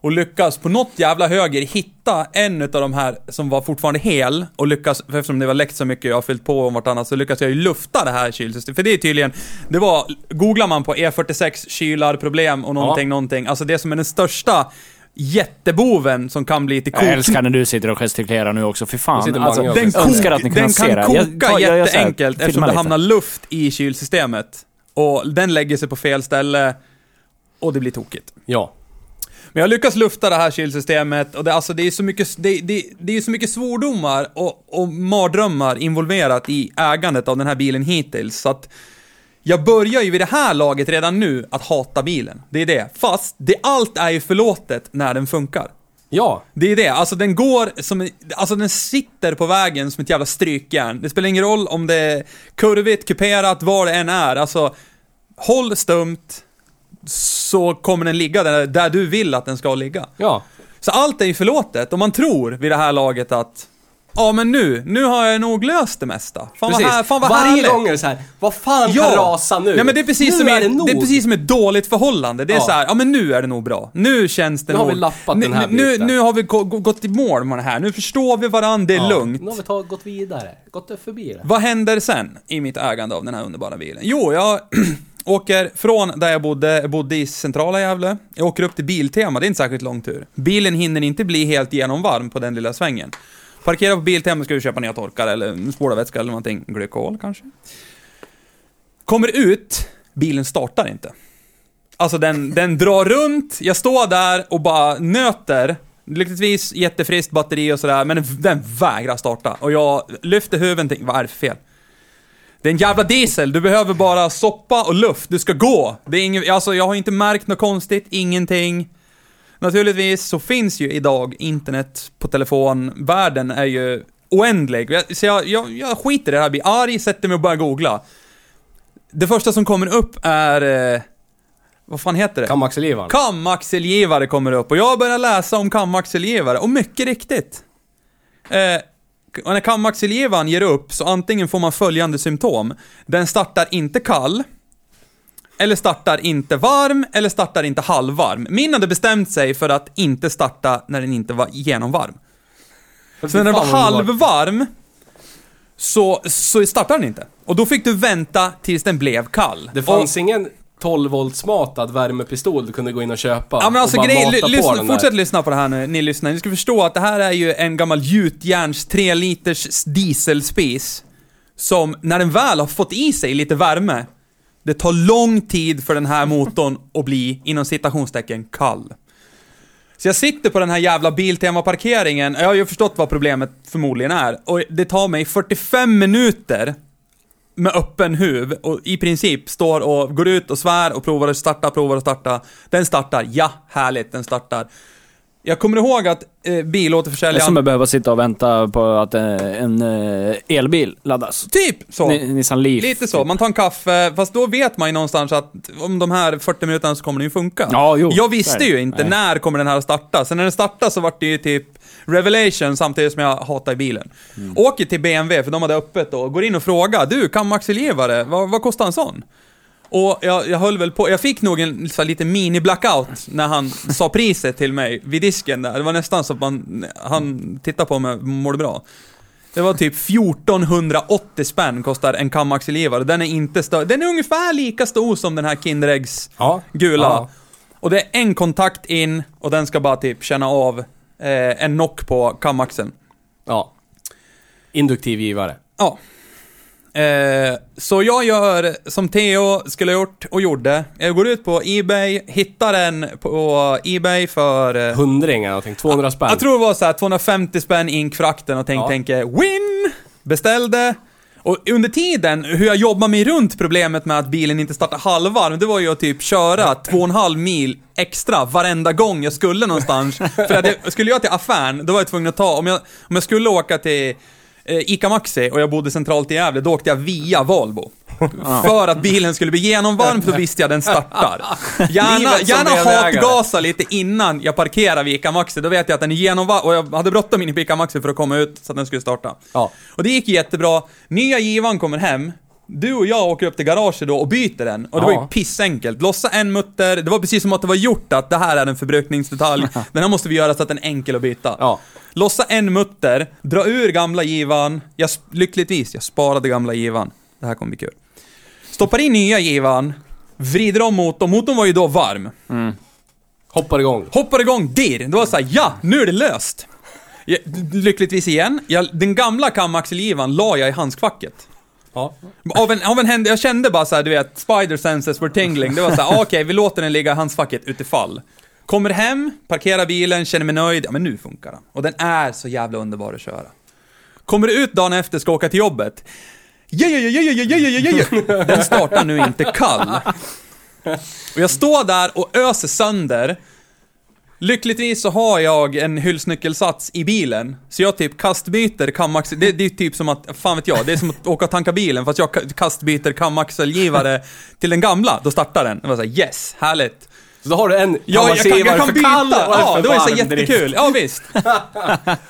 Och lyckas på något jävla höger hitta en av de här som var fortfarande hel. Och lyckas, för eftersom det var läckt så mycket jag har fyllt på om vartannat, så lyckas jag ju lufta det här kylsystemet. För det är tydligen, det var, googlar man på E46 kylarproblem och någonting, Ja. någonting. Alltså det som är den största jätteboven som kan bli till Jag älskar när du sitter och gestikulerar nu också, för Jag fan. Alltså, den, jag önskar att ni den se kan det. koka Jag jag här, jätteenkelt filma eftersom det hamnar luft i kylsystemet. Och den lägger sig på fel ställe och det blir tokigt. Ja. Men jag lyckas lufta det här kylsystemet och det, alltså, det är så mycket, det, det, det är så mycket svordomar och, och mardrömmar involverat i ägandet av den här bilen hittills. Så att jag börjar ju vid det här laget redan nu att hata bilen. Det är det. Fast det, allt är ju förlåtet när den funkar. Ja. Det är det, alltså den går som en, alltså den sitter på vägen som ett jävla strykjärn. Det spelar ingen roll om det är kurvigt, kuperat, vad det än är. Alltså, håll stumt så kommer den ligga där, där du vill att den ska ligga. Ja. Så allt är ju förlåtet och man tror vid det här laget att Ja men nu, nu har jag nog löst det mesta. Fan Precis. vad, här, fan vad Varje härligt. gång är det så här, vad fan kan rasa nu? Nej men det är precis, nu som, är det, nog. det är precis som ett dåligt förhållande. Det är Ja. så här, ja men nu är det nog bra. Nu känns det Nu har nog... vi lappat nu, den här nu, biten. nu har vi gå, gå, gått i mål med det här. Nu förstår vi varandra, det är Ja. lugnt. Nu har vi tagit, gått vidare. Gått förbi det. Vad händer sen i mitt ägande av den här underbara bilen? Jo, jag åker från där jag bodde, jag bodde i centrala Gävle. Jag åker upp till Biltema, det är inte särskilt lång tur. Bilen hinner inte bli helt genomvarm på den lilla svängen. Parkera på Biltema, ska vi köpa nya torkar eller spolarvätska eller någonting. Glykol kanske. Kommer ut, bilen startar inte. Alltså den, den drar runt, jag står där och bara nöter. Lyckligtvis jättefriskt batteri och sådär, men den, den vägrar starta. Och jag lyfter huvudet och tänker, vad är det för fel? Det är en jävla diesel, du behöver bara soppa och luft, du ska gå. Det är ingen, alltså jag har inte märkt något konstigt, ingenting. Naturligtvis så finns ju idag internet på telefon, världen är ju oändlig. Så jag, jag, jag skiter i det här, blir arg, sätter mig och börjar googla. Det första som kommer upp är... Eh, vad fan heter det? Kamaxelgivaren. Kamaxelgivare kommer upp och jag börjar läsa om kamaxelgivare och mycket riktigt. Eh, och när kamaxelgivaren ger upp så antingen får man följande symptom. Den startar inte kall, eller startar inte varm, eller startar inte halvvarm. Min hade bestämt sig för att inte starta när den inte var genomvarm. Så när den var halvvarm, så, så startade den inte. Och då fick du vänta tills den blev kall. Det fanns ingen 12 volts matad värmepistol du kunde gå in och köpa Ja men alltså och bara grej, mata ly, på lyssna, där. fortsätt lyssna på det här nu, ni lyssnar. Ni ska förstå att det här är ju en gammal gjutjärns 3 liters dieselspis. Som, när den väl har fått i sig lite värme, det tar lång tid för den här motorn att bli, inom citationstecken, kall. Så jag sitter på den här jävla Biltema-parkeringen, jag har ju förstått vad problemet förmodligen är, och det tar mig 45 minuter med öppen huv och i princip står och går ut och svär och provar att starta, provar att starta. Den startar, ja, härligt, den startar. Jag kommer ihåg att eh, är som bilåterförsäljaren... att behöva sitta och vänta på att eh, en eh, elbil laddas. Typ så. Ni- Nissan Leaf. Lite så, man tar en kaffe, fast då vet man ju någonstans att om de här 40 minuterna så kommer den ju funka. Ja, jo. Jag visste ju inte Nej. när kommer den här att starta. Sen när den startade så vart det ju typ revelation samtidigt som jag hatar i bilen. Mm. Åker till BMW, för de hade öppet då, går in och frågar du, kan axelgivare, vad, vad kostar en sån? Och jag, jag höll väl på, jag fick nog en så här, lite mini-blackout när han sa priset till mig vid disken där. Det var nästan så att man, han tittade på mig, mår du bra? Det var typ 1480 spänn kostar en kamaxelgivare. Den är inte större. Den är ungefär lika stor som den här Kinderäggs Ja. gula. Ja. Och det är en kontakt in och den ska bara typ känna av eh, en knock på kamaxeln. Ja. Induktiv givare. Ja. Eh, så jag gör som Theo skulle ha gjort och gjorde. Jag går ut på Ebay, hittar den på Ebay för... Eh, Hundring eller någonting. 200 spänn. jag tror det var så här 250 spänn inkfrakten och tänk, Ja. tänker win! Beställde. Och under tiden, hur jag jobbar mig runt problemet med att bilen inte startar halvvarm, det var ju att typ köra två och en halv mil extra varenda gång jag skulle någonstans. För att jag, skulle jag till affären, då var jag tvungen att ta, om jag, om jag skulle åka till Ica Maxi och jag bodde centralt i Gävle, då åkte jag via Valbo. För att bilen skulle bli genomvarm, för då visste jag den startar. Gärna, gärna hatgasa lite innan jag parkerar vid Ica Maxi, då vet jag att den är genomvarm, och jag hade bråttom in i Ica Maxi för att komma ut så att den skulle starta. Ja. Och det gick jättebra. Nya givan kommer hem. Du och jag åker upp till garaget då och byter den. Och det var Ja. ju pissenkelt. Lossa en mutter, det var precis som att det var gjort att det här är en förbrukningsdetalj. den här måste vi göra så att den är enkel att byta. Ja. Lossa en mutter, dra ur gamla givan. Jag, lyckligtvis, jag sparade gamla givan. Det här kommer bli kul. Stoppar in nya givan, vrider om motorn. Motorn var ju då varm. Hoppar igång. Hoppar igång dirr. Det var såhär, ja, nu är det löst. Jag, lyckligtvis igen, jag, den gamla kamaxelgivan la jag i handskfacket. Ja. Av en, av en händ, jag kände bara såhär, du vet, spider senses were tingling. Det var såhär, ah, okej, okay, vi låter den ligga i handskfacket utifall. Kommer hem, parkerar bilen, känner mig nöjd. Ja, men nu funkar den. Och den är så jävla underbar att köra. Kommer ut dagen efter, ska åka till jobbet. Ja, ja, ja, ja, ja, ja, ja, ja. Den startar nu inte kall. Och jag står där och öser sönder Lyckligtvis så har jag en hylsnyckelsats i bilen, så jag typ kastbyter kamaxel... Det, det är typ som att, fan vet jag, det är som att åka och tanka bilen, fast jag kastbyter kamaxelgivare till den gamla, då startar den. Det var såhär, yes, härligt. Så då har du en Ja, jag kan, jag kan byta! Ja, det var ju så jättekul. Ja, visst.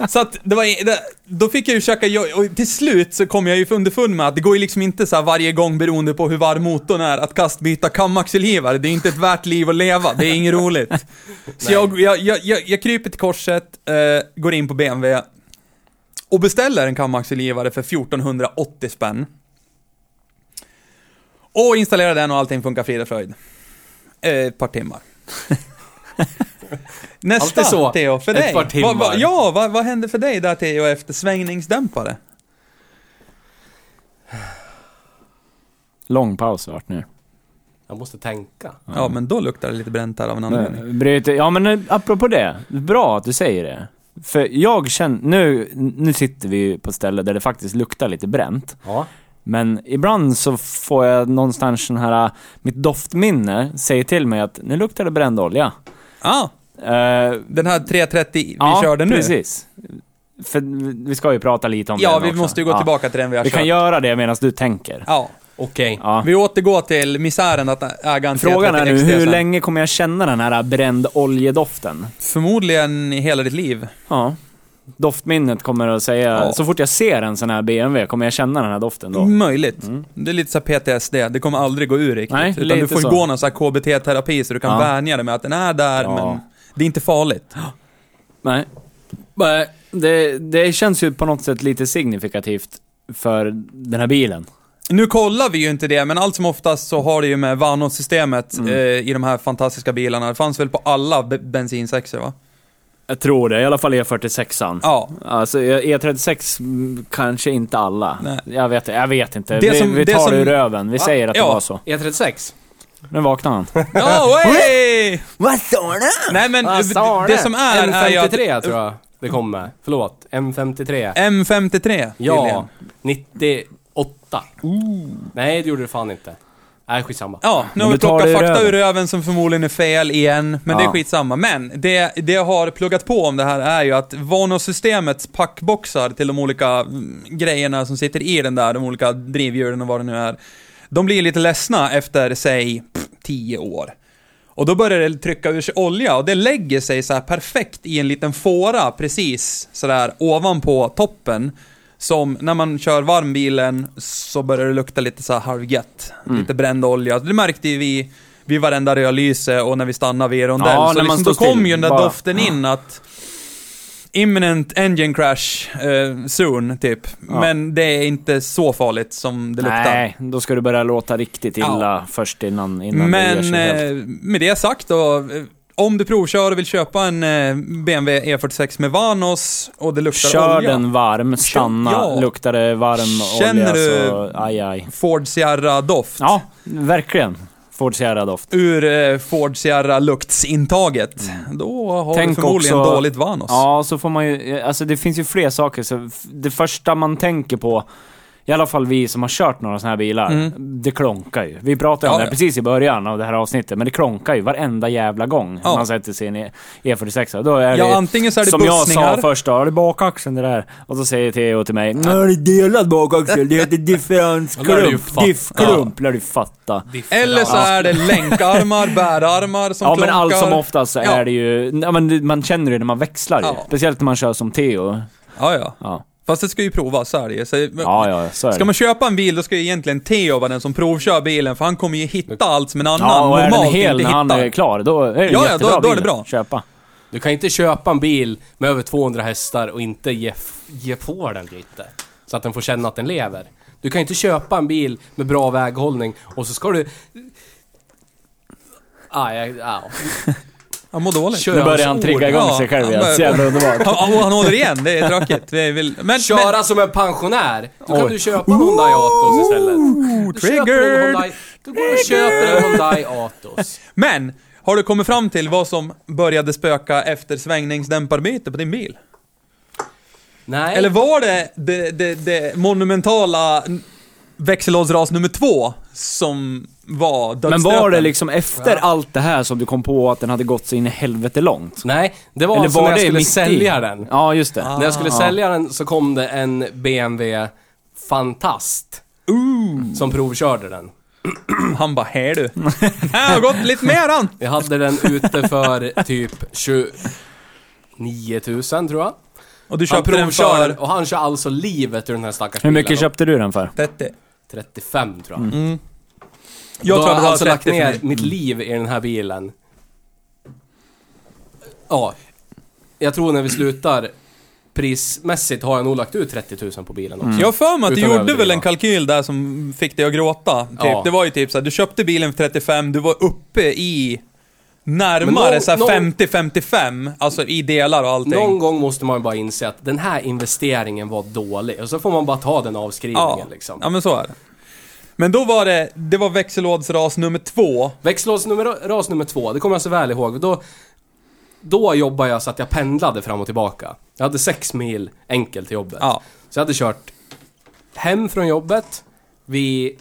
Så att det var, det, då fick jag ju försöka, och till slut så kom jag ju underfund med att det går ju liksom inte så varje gång beroende på hur varm motorn är att kastbyta kamaxelgivare. Det är inte ett värt liv att leva, det är inget roligt. Så jag, jag, jag, jag, jag kryper till korset, eh, går in på BMW och beställer en kamaxelgivare för 1480 spänn. Och installerar den och allting funkar frid och fröjd. Eh, ett par timmar. Nästa, Alltid så. Theo, för Ett dig. par timmar. Vad- vad- ja, vad, vad hände för dig där Theo efter svängningsdämpare? Lång paus vart nu. Jag måste tänka. Ja, men då luktar det lite bränt här av en anledning. Bryter, ja men eh, apropå det, bra att du säger det. För jag känner, nu, nu sitter vi ju på ett ställe där det faktiskt luktar lite bränt. Ja. Men ibland så får jag någonstans den här, mitt doftminne säger till mig att nu luktar det bränd olja. Ah, Eh, den här 330 vi ja, körde nu. precis. För vi ska ju prata lite om Ja, den vi också. måste ju gå Ja. tillbaka till den vi har Vi kört. kan göra det medan du tänker. Ja. Okej. Ja. Vi återgår till misären att äga en Frågan är 330 nu, hur länge kommer jag känna den här bränd oljedoften? Förmodligen i hela ditt liv. Ja. Doftminnet kommer att säga, Ja. så fort jag ser en sån här BMW kommer jag känna den här doften då. Möjligt. Mm. Det är lite så PTSD, det kommer aldrig gå ur riktigt. Nej, utan lite du får så. gå någon så här KBT-terapi så du kan Ja. vänja dig med att den är där, Ja. men det är inte farligt. Nej. Det, det känns ju på något sätt lite signifikativt för den här bilen. Nu kollar vi ju inte det, men allt som oftast så har det ju med Vanos-systemet Mm. eh, i de här fantastiska bilarna. Det fanns väl på alla be- bensinsexor va? Jag tror det, i alla fall E46an. Ja. Alltså E36 mm, kanske inte alla. Nej. Jag vet, jag vet inte. Det vi som- vi det tar som- det ur röven. Vi Va? säger att Ja. det var så. E36. Nu vaknade han. Ja, hey! Vad sa du? Nej men det som är, är ju att... M53 tror jag det kom med. Förlåt. M53. M53 Ja. 98. Nej, det gjorde det fan inte. Nej, skitsamma. Ja, nu har vi plockat fakta röven. ur röven som förmodligen är fel igen, men det är Ja. skitsamma. Men det, det jag har pluggat på om det här är ju att Vanos-systemets packboxar till de olika mm, grejerna som sitter i den där, de olika drivhjulen och vad det nu är, de blir lite ledsna efter, säg, pff, 10 år. Och då börjar det trycka ur sig olja och det lägger sig så här perfekt i en liten fåra precis sådär ovanpå toppen. Som när man kör varmbilen så börjar det lukta lite så här halvgött. Mm. Lite bränd olja. Det märkte ju vi vid varenda rödlyse och när vi stannade vid rondell. Ja, så liksom, då kom ju den där bara- doften in att Imminent engine crash eh, soon, typ. Ja. Men det är inte så farligt som det luktar. Nej, då ska du börja låta riktigt illa Ja. först innan, innan det gör Men sig helt. eh, med det sagt då, eh, om du provkör och vill köpa en eh, BMW E46 med Vanos och det luktar Kör olja. den varm, stanna, ja. luktar det varm Känner olja du- så aj aj. Ford Sierra-doft. Ja, verkligen. Ford Sierra-doft. Ur eh, Ford Sierra-luktsintaget. Då har Tänk du förmodligen också- dåligt Vanos. Ja, så får man ju, alltså det finns ju fler saker. Så det första man tänker på, i alla fall vi som har kört några sådana här bilar, Mm. det klonkar ju. Vi pratade om Ja, det ja. precis i början av det här avsnittet, men det klonkar ju varenda jävla gång Ja. man sätter sig i en E- E46. Då är Ja, det, antingen så är det som jag bussningar. sa först då, det är bakaxeln det där. Och så säger Theo till mig, Nej, det är delad bakaxel, det heter Ja, differensklump, diffklump, lär du fatta. Eller så är det länkarmar, bärarmar som Ja men klonkar. allt som oftast så Ja. är det ju, ja, men man känner det när man växlar ju. Ja. Speciellt när man kör som Theo. Ja, ja. Fast det ska ju provas, så är det. Så, ja, ja så är Ska det. man köpa en bil, då ska ju egentligen Theo vara den som provkör bilen, för han kommer ju hitta allt som en annan Ja, och är den normalt hel inte när han är klar, då är det Ja, ja, då- då är det bra. att köpa. Du kan inte köpa en bil med över 200 hästar och inte ge, ge på den lite. Så att den får känna att den lever. Du kan inte köpa en bil med bra väghållning och så ska du... Ah, jag, ah. Han mår dåligt. Kör Nu börjar han trigga igång Ja, sig själv igen. Så jävla underbart. Han, han, han håller igen, det är tråkigt. Vi vill, men, Köra men, som en pensionär. Då kan Oj. du köpa en Hyundai Atos istället. Du triggered! Hyundai, du går och köper en Hyundai Atos. men, har du kommit fram till vad som började spöka efter svängningsdämparbyte på din bil? Nej. Eller var det det, det, det monumentala växellådsras nummer två som var Men dödsstöten? var det liksom efter allt det här som du kom på att den hade gått så in i helvete långt? Nej, det var Eller alltså var när jag det skulle mitt i? sälja den. Ja, just det. När jag skulle sälja den så kom det en BMW Fantast. Som provkörde den. Han bara, här du. Här har gått lite mer an. Jag hade den ute för typ 29 000 tror jag. Och du Han köpte den provkör för och han kör alltså livet ur den här stackars Hur mycket köpte du den för? 30. 35 tror jag. Jag Då tror jag var alltså 30 lagt ner mitt liv i den här bilen. Ja. Jag tror när vi slutar prismässigt har jag nog lagt ut 30 000 på bilen också. Jag har för mig att du gjorde överdriva. väl en kalkyl där som fick dig att gråta. Typ. Ja. Det var ju typ såhär, du köpte bilen för 35, du var uppe i närmare någon- 50-55, alltså i delar och allting. Någon gång måste man ju bara inse att den här investeringen var dålig och så får man bara ta den avskrivningen ja. liksom. ja, men så är det. Men då var det, det var växellådsras nummer två. Växellås nummer, två, det kommer jag så väl ihåg. Då, då jobbade jag så att jag pendlade fram och tillbaka. Jag hade sex mil enkelt till jobbet. Ja. Så jag hade kört hem från jobbet. Vi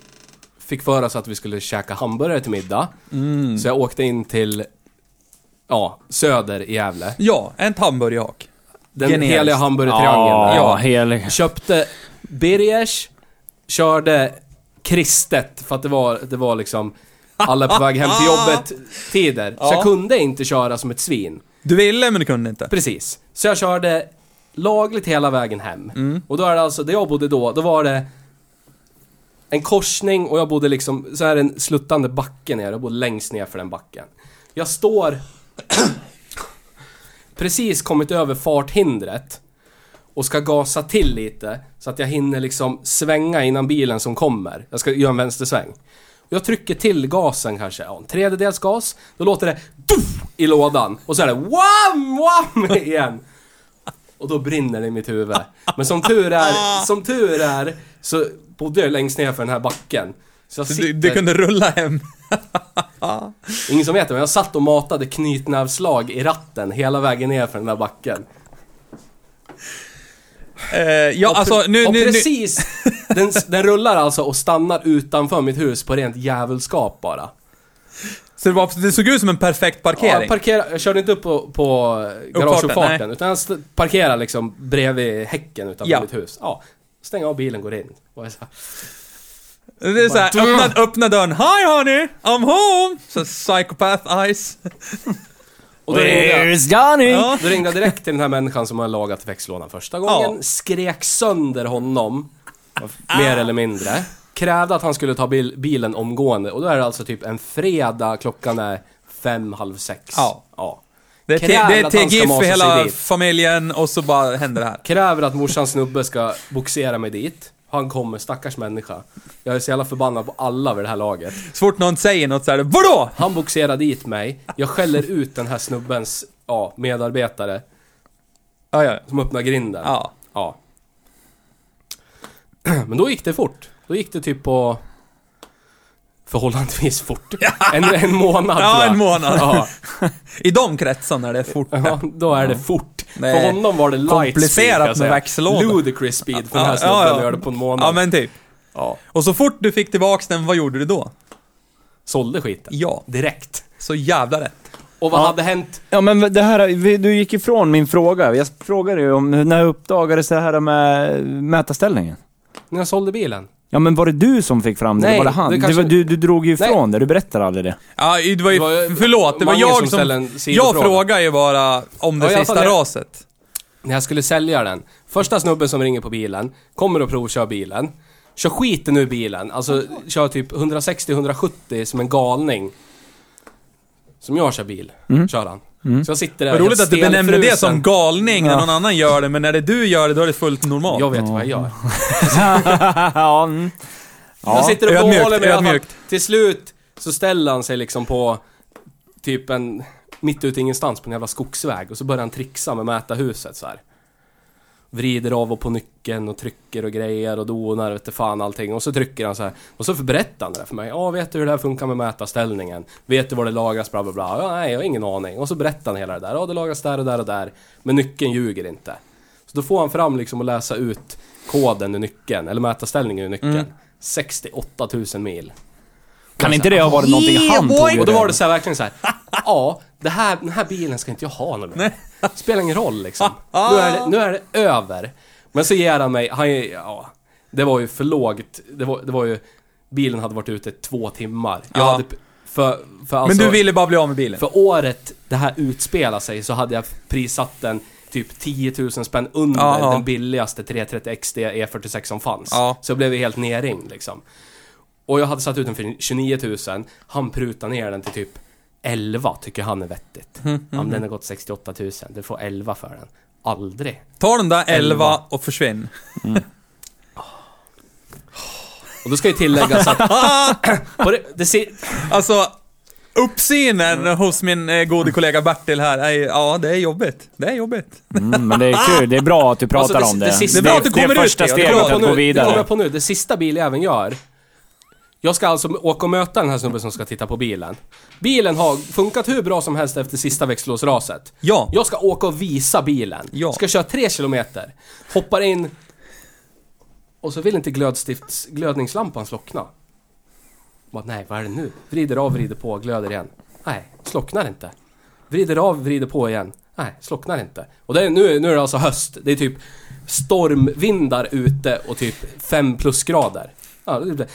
fick för oss att vi skulle käka hamburgare till middag. Mm. Så jag åkte in till, ja, Söder i Gävle. Ja, en hamburgerhak. Den Genialiskt. heliga hamburgertriangeln. Ja, Ja. helig. Köpte Birgers, körde kristet för att det var, det var liksom alla på väg hem till jobbet tider. Så Ja. jag kunde inte köra som ett svin. Du ville men du kunde inte. Precis. Så jag körde lagligt hela vägen hem. Och då är det alltså, där jag bodde då, då var det en korsning och jag bodde liksom, så här en sluttande backe ner. Jag bodde längst ner för den backen. Jag står precis kommit över farthindret och ska gasa till lite så att jag hinner liksom svänga innan bilen som kommer. Jag ska göra en vänstersväng. Jag trycker till gasen kanske, ja, en tredjedels gas. Då låter det duff i lådan och så är det wham, wham igen. Och då brinner det i mitt huvud. Men som tur är, som tur är, så bodde längst ner för den här backen. Så jag Så sitter, du, du kunde rulla hem. ingen som vet det, men jag satt och matade knytnävsslag i ratten hela vägen ner för den där backen. Eh, ja, och alltså nu... och nu, nu precis, den, den rullar alltså och stannar utanför mitt hus på rent djävulskap bara. så det, var, det såg ut som en perfekt Ja, parkering. jag, parkerade, jag körde inte upp på, på garageuppfarten, utan jag parkerade liksom bredvid häcken utanför Ja. mitt hus. Ja, stänger av bilen, går in. Och jag så här, det är såhär, öppna, öppna dörren. Hi honey, I'm home! Så psychopath eyes. och då ringde, jag, Where's Johnny? Ja. då ringde jag direkt till den här människan som har lagat växellådan första gången, Ja. skrek sönder honom, mer eller mindre. Krävde att han skulle ta bil, bilen omgående, och då är det alltså typ en fredag, klockan är fem, halv sex. Ja. ja. Det är, te, det är TGIF för hela familjen och så bara händer det här. Kräver att morsans snubbe ska boxera mig dit. Han kommer, stackars människa. Jag är så jävla förbannad på alla vid det här laget. Så fort någon säger något såhär, VADÅ? Han boxerar dit mig. Jag skäller ut den här snubbens ja, medarbetare Ja, ja, som öppnar grinden. ja. Ja. Men då gick det fort. Då gick det typ på förhållandevis fort. En, en månad Ja, en månad. Ja, I de kretsarna är det fort. ja, då är det fort. Nej. För honom var det light speed, Komplicerat jag med växellåda. Ludicrous speed för den här snubben ja, ja. att göra det på en månad. Ja, men typ. ja. Och så fort du fick tillbaks den, vad gjorde du då? Sålde skiten. Ja, Direkt. så jävla rätt. Och vad Ja. hade hänt? Ja men det här, du gick ifrån min fråga. Jag frågade ju om när uppdagades det här med mätarställningen? När jag sålde bilen? Ja men var det du som fick fram det? Nej, var det han? det kanske- var, du, du drog ju ifrån det, du berättade aldrig det. Ja, det var ju, Det var ju förlåt, det var Mange jag som som... ställde en jag sidofråga. frågar ju bara om det Ja, sista det. raset. När jag skulle sälja den. Första snubben som ringer på bilen, kommer och provkör bilen. Kör skiten ur bilen, alltså kör typ 160-170 som en galning. Som jag kör bil, kör han. Så jag sitter där Vad roligt att du benämner det som galning när Ja. någon annan gör det, men när det du gör det, då är det fullt normalt. Jag vet vad jag gör. ja, mm. jag sitter och ödmjukt, behåller mig ödmjukt. Till slut så ställer han sig liksom på typ en mitt ute i ingenstans på en jävla skogsväg och så börjar han trixa med mätarhuset så här. Vrider av och på nyckeln och trycker och grejer och donar vet du fan allting. Och så trycker han så här. Och så berättar han det för mig. Ja, vet du hur det här funkar med mätarställningen? Vet du var det lagras? Bla bla bla. Ja, nej, jag har ingen aning. Och så berättar han hela det där. Ja, det lagras där och där och där. Men nyckeln ljuger inte. Så då får han fram liksom och läsa ut koden i nyckeln, eller mätarställningen i nyckeln. Mm. 68 000 mil. Kan inte det ha varit någonting han tog Och då var det så här, verkligen så här. Ja, det här, den här bilen ska inte jag ha någon mer. Spelar ingen roll liksom. Nu är, det, nu är det över. Men så ger han mig, han, ja, det var ju för lågt. Det var, det var ju, bilen hade varit ute två timmar. Jag Ja. hade, för, för Men alltså, du ville bara bli av med bilen? för året det här utspelar sig så hade jag prissatt den typ 10 000 spänn under ja. den billigaste 330 XD E46 E som fanns. Ja. Så jag blev helt nerringd liksom. Och jag hade satt ut den för 29 000, han prutade ner den till typ 11 tycker han är vettigt. Mm, Ja, men den har gått 68 000, du får 11 för den. Aldrig. Ta den där 11 Elva. och försvinn. Och då ska ju tilläggas att... det, det ser, Alltså, uppsynen hos min eh, gode kollega Bertil här, är, ja det är jobbigt. Det är jobbigt. Mm, men det är kul, det är bra att du pratar Alltså, det- om det det. sista- Det är bra att du det kommer ut första det, är steget bra. att på gå nu, det kommer vidare. jag på nu, det sista biljäveln gör. Jag ska alltså åka och möta den här snubben som ska titta på bilen. Bilen har funkat hur bra som helst efter sista växellåsraset. Ja. Jag ska åka och visa bilen. Ja. Ska köra tre kilometer. Hoppar in. Och så vill inte glödstifts, glödningslampan slockna. Bara, nej, vad är det nu? Vrider av, vrider på, glöder igen. Nej, slocknar inte. Vrider av, vrider på igen. Nej, slocknar inte. Och det är, nu, nu är det alltså höst. Det är typ stormvindar ute och typ 5 plusgrader. Ja, det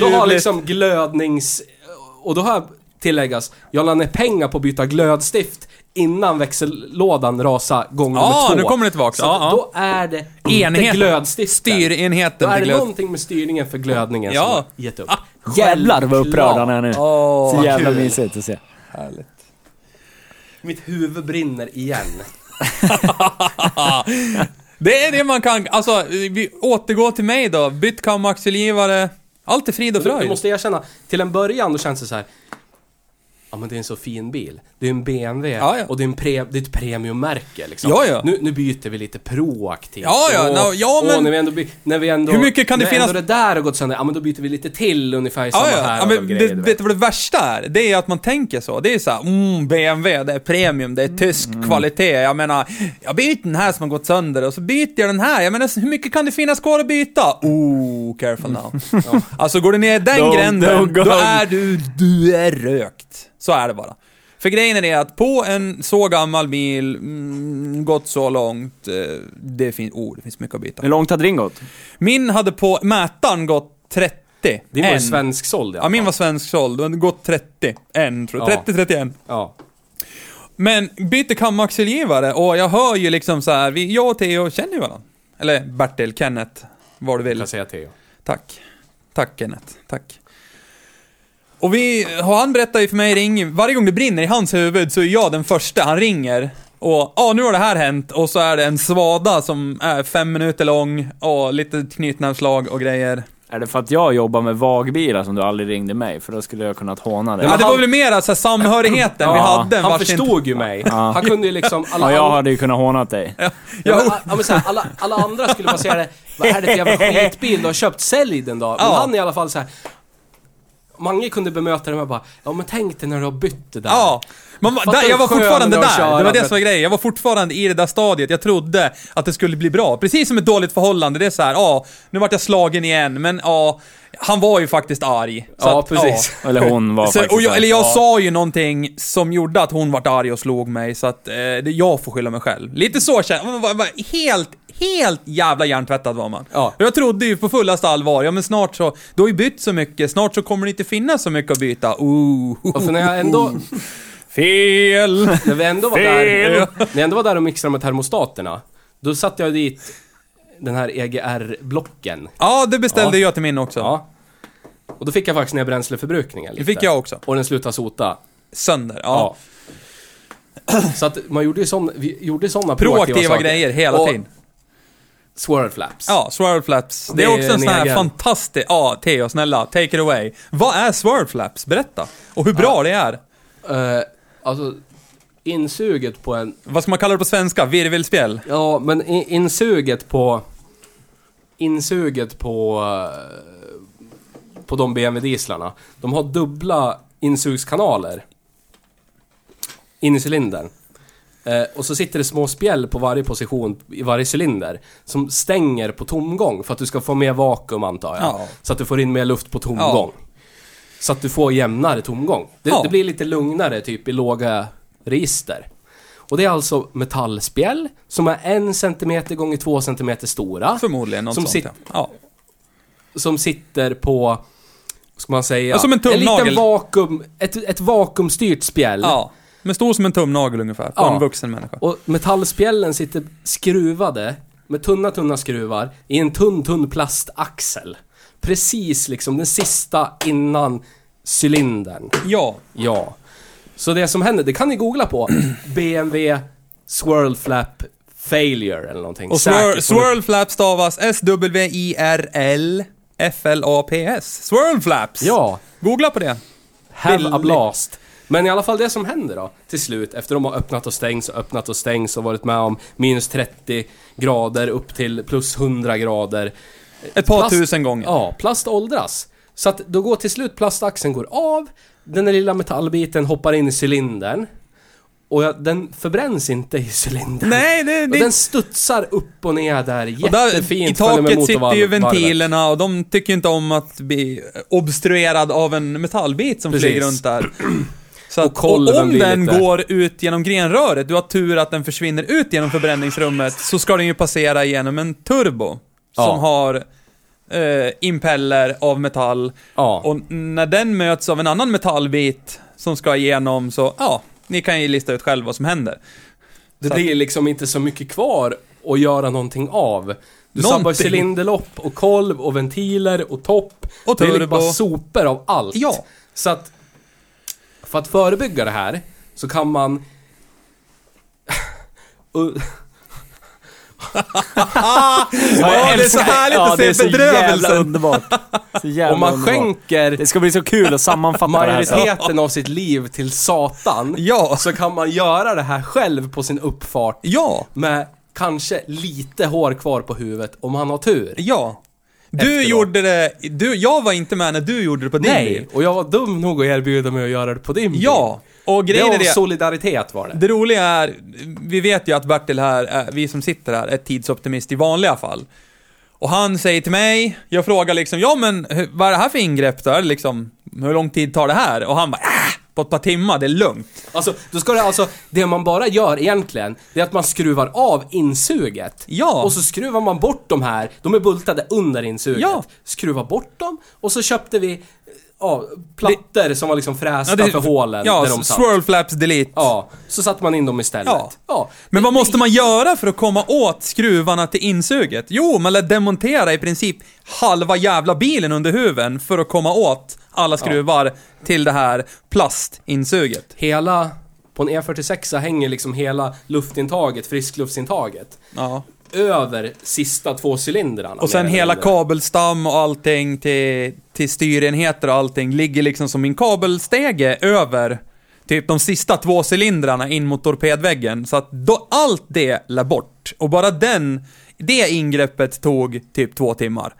då har liksom glödnings... Och då har jag tilläggas, jag la ner pengar på att byta glödstift innan växellådan rasade gång nummer ah, två. nu kommer det tillbaka. Så ah, ah, då är det enheten. inte glödstiften. Styrenheten. Då är det glöd... någonting med styrningen för glödningen ja. som har gett upp. Ah, Jävlar vad upprörd han är nu. Oh, så jävla mysigt att se. Härligt. Mitt huvud brinner igen. Det är det man kan, alltså, vi återgår till mig då. Bytt kamaxelgivare. Allt är frid och Du, du fröjd. måste erkänna, till en början då känns det så här. Ja men det är en så fin bil. Det är en BMW Ja, ja. och det är, en pre, det är ett premiummärke liksom. Ja. Nu, nu byter vi lite proaktivt. Ja, ja, Åh, no, ja, men- när vi ändå, när vi ändå... Hur mycket kan det när finnas- ändå det där har gått sönder, ja men då byter vi lite till ungefär i samma Ja, ja. här ja men grejer, det, du vet du vad det värsta är? Det är att man tänker så. Det är så här, mm, BMW, det är premium, det är tysk Mm. kvalitet. Jag menar, jag byter den här som har gått sönder och så byter jag den här. Jag menar, hur mycket kan det finnas kvar att byta? Oh, careful now. Alltså, går du ner i den Don't- gränden, don't då är du, du är rökt. Så är det bara. För grejen är att på en så gammal bil, mm, gått så långt, eh, det finns, oh, det finns mycket att byta. Hur långt hade din gått? Min hade på mätaren gått 30. Din var ju En. svensk såld i alla Ja, min var svensk såld. Den hade gått 30. En, tror jag. Ja. 30-31. Ja. Men byter kamaxelgivare och jag hör ju liksom så här, vi, jag och Theo känner ju varandra. Eller Bertil, Kenneth, vad du Jag vill. kan säga Theo. Tack. Tack Kenneth, tack. Och vi, och han berättar ju för mig, ring, varje gång det brinner i hans huvud så är jag den första, han ringer. Och ja, nu har det här hänt och så är det en svada som är fem minuter lång och lite knytnävsslag och grejer. Är det för att jag jobbar med vagbilar som du aldrig ringde mig? För då skulle jag kunnat håna dig. Ja, det var väl mer så här, samhörigheten vi Ja, hade. Han förstod ju mig. Ja. Han kunde ju liksom... Alla Ja, jag hade ju kunnat håna dig. Ja, Ja, men, ja, men så här, alla, alla andra skulle bara säga det, vad är det för jävla skitbil du har köpt, sälj den då. Men Ja. han i alla fall så här. Mange kunde bemöta det med bara, ja men tänk dig när du har bytt det där. Ja. Man, var- Fattar där, jag var hur skön fortfarande att där. Det var det som var grejen. Jag var fortfarande i det där stadiet. Jag trodde att det skulle bli bra. Precis som ett dåligt förhållande. Det är så här, ja, nu vart jag slagen igen, men ja, han var ju faktiskt arg. Så Ja, att, precis. Eller hon var Så, faktiskt och jag, eller jag Ja. sa ju någonting som gjorde att hon vart arg och slog mig, så att eh, jag får skylla mig själv. Lite så känner helt, helt jävla hjärntvättad var man. Ja. Jag trodde ju på fullaste allvar, ja men snart så, du har ju bytt så mycket, snart så kommer det inte finnas så mycket att byta. Ooh. Och för när jag ändå, Fel! när vi ändå var där, när jag ändå var där och mixade med termostaterna, då satte jag dit den här EGR-blocken. Ja, det beställde Ja. jag till min också. Ja. Och då fick jag faktiskt ner bränsleförbrukningen Det lite. fick jag också. Och den slutade sota. Sönder, ja. Så att man gjorde ju såna, vi gjorde såna Proaktiva saker. grejer hela Och tiden. Swirl flaps. Ja, swirl flaps. Det, Det är är också en sån här fantastisk... Ja, Theo, snälla, take it away. Vad är swirl flaps? Berätta. Och hur bra det är. Eh, alltså, insuget på en... Vad ska man kalla det på svenska? Virvelspjäll? Ja, men in, insuget på... Insuget på... på de BMW-dieslarna. De har dubbla insugskanaler. In i cylindern. Eh, och så sitter det små spjäll på varje position i varje cylinder. Som stänger på tomgång för att du ska få mer vakuum antar jag. Ja. Så att du får in mer luft på tomgång. Så att du får jämnare tomgång. Det, Ja. det blir lite lugnare typ i låga register. Och det är alltså metallspjäll som är en centimeter gånger två centimeter stora. Förmodligen något Som sånt. sit- ja. Som sitter på, ska man säga? Ja, som en tumnagel. liten vakuum, ett, ett vakuumstyrt spjäll. ja. Men stor som en tumnagel ungefär, på Ja. en vuxen människa. Och metallspjällen sitter skruvade med tunna, tunna skruvar i en tunn, tunn plastaxel. Precis liksom den sista innan cylindern. Ja. Ja. Så det som händer, det kan ni googla på. BMW Swirl Flap Failure eller någonting. Och Säkert swirl, flap stavas S-W-I-R-L F-L-A-P-S. Swirl flaps! Ja. Googla på det. Have a Billigt. blast. Men i alla fall det som händer då, till slut, efter de har öppnat och stängts och öppnat och stängts och varit med om minus 30 grader upp till plus 100 grader. Ett par Plast- tusen gånger. Ja, plast åldras. Så att då går till slut plastaxeln går av, den där lilla metallbiten hoppar in i cylindern. Och ja, den förbränns inte i cylindern. Nej, det... Och det den studsar upp och ner där och där, jättefint. I taket sitter ju ventilerna och de tycker inte om att bli obstruerad av en metallbit som Precis. flyger runt där. Så Och att, och kolven om den lite- går ut genom grenröret, du har tur att den försvinner ut genom förbränningsrummet, så ska den ju passera genom en turbo. Ja. Som har eh, impeller av metall. Ja. Och när den möts av en annan metallbit som ska igenom så, ja, ni kan ju lista ut själv vad som händer. Det Så blir liksom inte så mycket kvar att göra någonting av. Du Någonting. sabbar cylinderlopp och kolv och ventiler och topp. Och Det är liksom turbo. bara sopor av allt. Ja. Så att för att förebygga det här så kan man Ja, det är så härligt ja, att det är se så jävla bedrövelsen. underbart. Så jävla Om man underbart. skänker Det ska bli så kul att sammanfatta majoriteten av sitt liv till Satan Ja. så kan man göra det här själv på sin uppfart Ja, med kanske lite hår kvar på huvudet om man har tur. ja. Du Efteråt. gjorde det, du, jag var inte med när du gjorde det på din Nej, bil. och jag var dum nog att erbjuda mig att göra det på din bil. Ja, och det grejen var är det, solidaritet var det. det roliga är, vi vet ju att Bertil här, är, vi som sitter här, är tidsoptimist i vanliga fall. Och han säger till mig, jag frågar liksom, ja men vad är det här för ingrepp då? Det Liksom, hur lång tid tar det här? Och han bara, äh, på ett par timmar, det är lugnt. Alltså, då ska det alltså, det man bara gör egentligen, det är att man skruvar av insuget. Ja. Och så skruvar man bort de här, de är bultade under insuget. Ja. Skruva bort dem, och så köpte vi ja, plattor som var liksom frästa det- för hålen Ja, där de satt. swirl flaps delete. Ja, så satte man in dem istället. Ja. ja. Men vad måste man göra för att komma åt skruvarna till insuget? Jo, man lär demontera i princip halva jävla bilen under huven för att komma åt alla skruvar till det här plastinsuget. Hela, på en E46 hänger liksom hela luftintaget, friskluftsintaget, Ja. Över sista två cylindrarna. Och sen hela kabelstam och allting till, till styrenheter och allting ligger liksom som en kabelstege över typ de sista två cylindrarna in mot torpedväggen. Så att då, allt det lär bort. Och bara den, det ingreppet tog typ två timmar.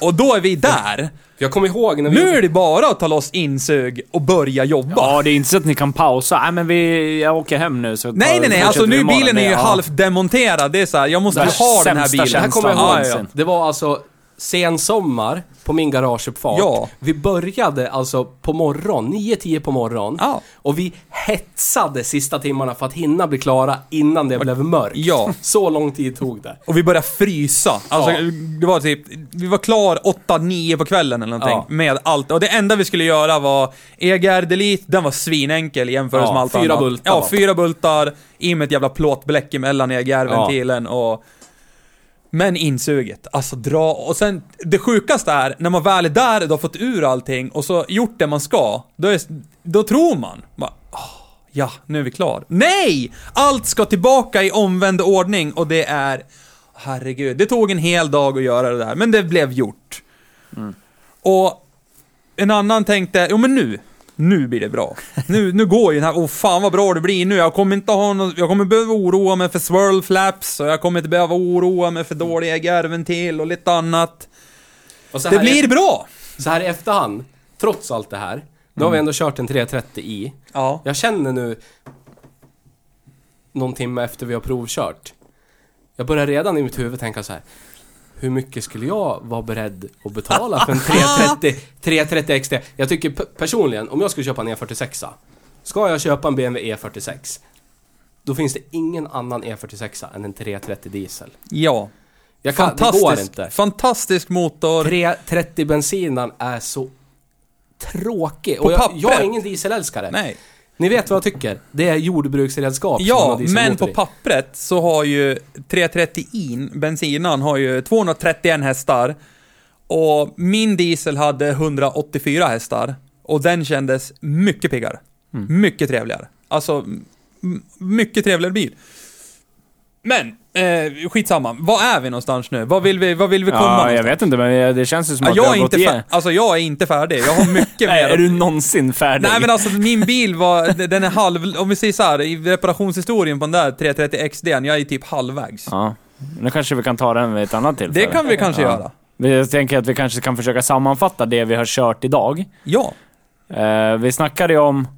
Och då är vi där. Jag kommer ihåg när vi... Nu är det bara att ta loss insug och börja jobba. Ja, det är inte så att ni kan pausa. Nej, men vi, jag åker hem nu så Nej, nej, nej. Alltså nu bilen är ju ja. halvt demonterad. Det är så här, jag måste ju ha den här bilen. Det här kommer jag ihåg. någonsin. Det var alltså sensommar på min garageuppfart. Ja. Vi började alltså på morgon, 9-10 på morgon. Ja. Och vi hetsade sista timmarna för att hinna bli klara innan det blev mörkt. Ja. Så lång tid tog det. Och vi började frysa. Alltså, Ja. det var typ, vi var klar 8-9 på kvällen eller någonting. Ja. Med allt. Och det enda vi skulle göra var EGR Delete, den var svinenkel i jämförelse Ja, med allt fyra annat. bultar Ja, var. fyra bultar, i med ett jävla plåtbläck emellan EGR-ventilen och... Men insuget, alltså dra, och sen det sjukaste är, när man väl är där, du har fått ur allting och så gjort det man ska, då, är, då tror man, bara, "Åh, ja, nu är vi klar. Nej! Allt ska tillbaka i omvänd ordning och det är herregud. Det tog en hel dag att göra det där, men det blev gjort. Och en annan tänkte, jo men nu, nu blir det bra. Nu, nu går ju den här, åh fan vad bra det blir nu. Jag kommer inte ha någon, jag kommer behöva oroa mig för swirl flaps och jag kommer inte behöva oroa mig för dåliga EGR-ventil och lite annat. Och Det blir i, bra! Så här i efterhand, trots allt det här, då har vi ändå kört en 330i. Ja. Jag känner nu, någon timme efter vi har provkört, jag börjar redan i mitt huvud tänka så här. Hur mycket skulle jag vara beredd att betala för en 330, 330 XT? Jag tycker pe- personligen, om jag skulle köpa en E46 Ska jag köpa en BMW E46 Då finns det ingen annan E46 än en 330 diesel. Ja. Jag kan, det går Fantastisk, inte. fantastisk motor. 330 bensinen är så tråkig. På Och jag, jag är ingen dieselälskare. Nej. Ni vet vad jag tycker? Det är jordbruksredskap Ja, men på i. pappret så har ju 330i, bensinan, har ju 231 hästar. Och min diesel hade 184 hästar. Och den kändes mycket piggare. Mm. Mycket trevligare. Alltså, mycket trevligare bil. Men, eh, skitsamma. Var är vi någonstans nu? Vad vill vi, vad vill vi komma Ja, jag någonstans? vet inte, men det känns ju som att jag, vi är har gått inte fär- alltså, jag är inte färdig. Jag har mycket Nej, mer är du någonsin färdig? Nej men alltså min bil var, den är halv, om vi säger så här, i reparationshistorien på den där 330 XD, jag är typ halvvägs. Ja. Nu kanske vi kan ta den vid ett annat tillfälle. Det kan vi kanske Ja. göra. Jag tänker att vi kanske kan försöka sammanfatta det vi har kört idag. Ja. Eh, vi snackade ju om...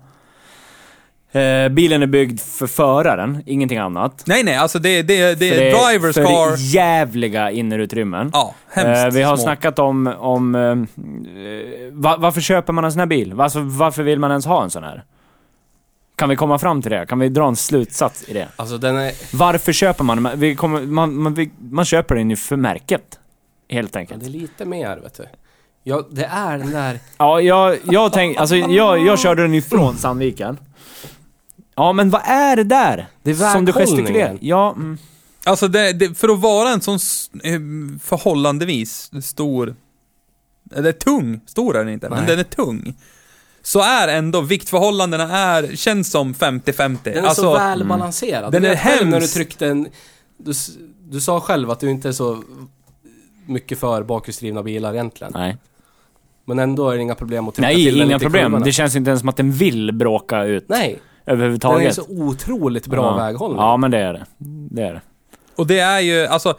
Eh, bilen är byggd för föraren, ingenting annat. Nej nej, alltså det, det, det För är driver's för car. jävliga innerutrymmen. Ja, hemskt Eh, vi har små. snackat om, om eh, eh, va, varför köper man en sån här bil? Alltså, varför vill man ens ha en sån här? Kan vi komma fram till det? Kan vi dra en slutsats i det? Alltså den är... Varför köper man? Vi kommer, man, man, vi, man köper den ju för märket. Helt Ja, enkelt. det är lite mer, vet du. Ja, det är den där... Ja, jag, jag tänk, alltså jag, jag körde den ifrån Sandviken. Ja, men vad är det där? Det är Som du gestikulerar. Ja, mm. Alltså det, det, för att vara en sån eh, förhållandevis stor, eller tung, stor är den inte, men Nej. den är tung. Så är ändå viktförhållandena är, känns som 50-50. Den är alltså, så välbalanserad. Mm. Den du är själv när du hemskt. tryckte en... Du, du sa själv att du inte är så mycket för bakhjulsdrivna bilar egentligen. nej. Men ändå är det inga problem att trycka Nej, till inga problem. kurvorna. Det känns inte ens som att den vill bråka ut Nej, den är överhuvudtaget. så otroligt bra ja. väghållning. Ja, men det är det. Det är det. och det är ju, alltså,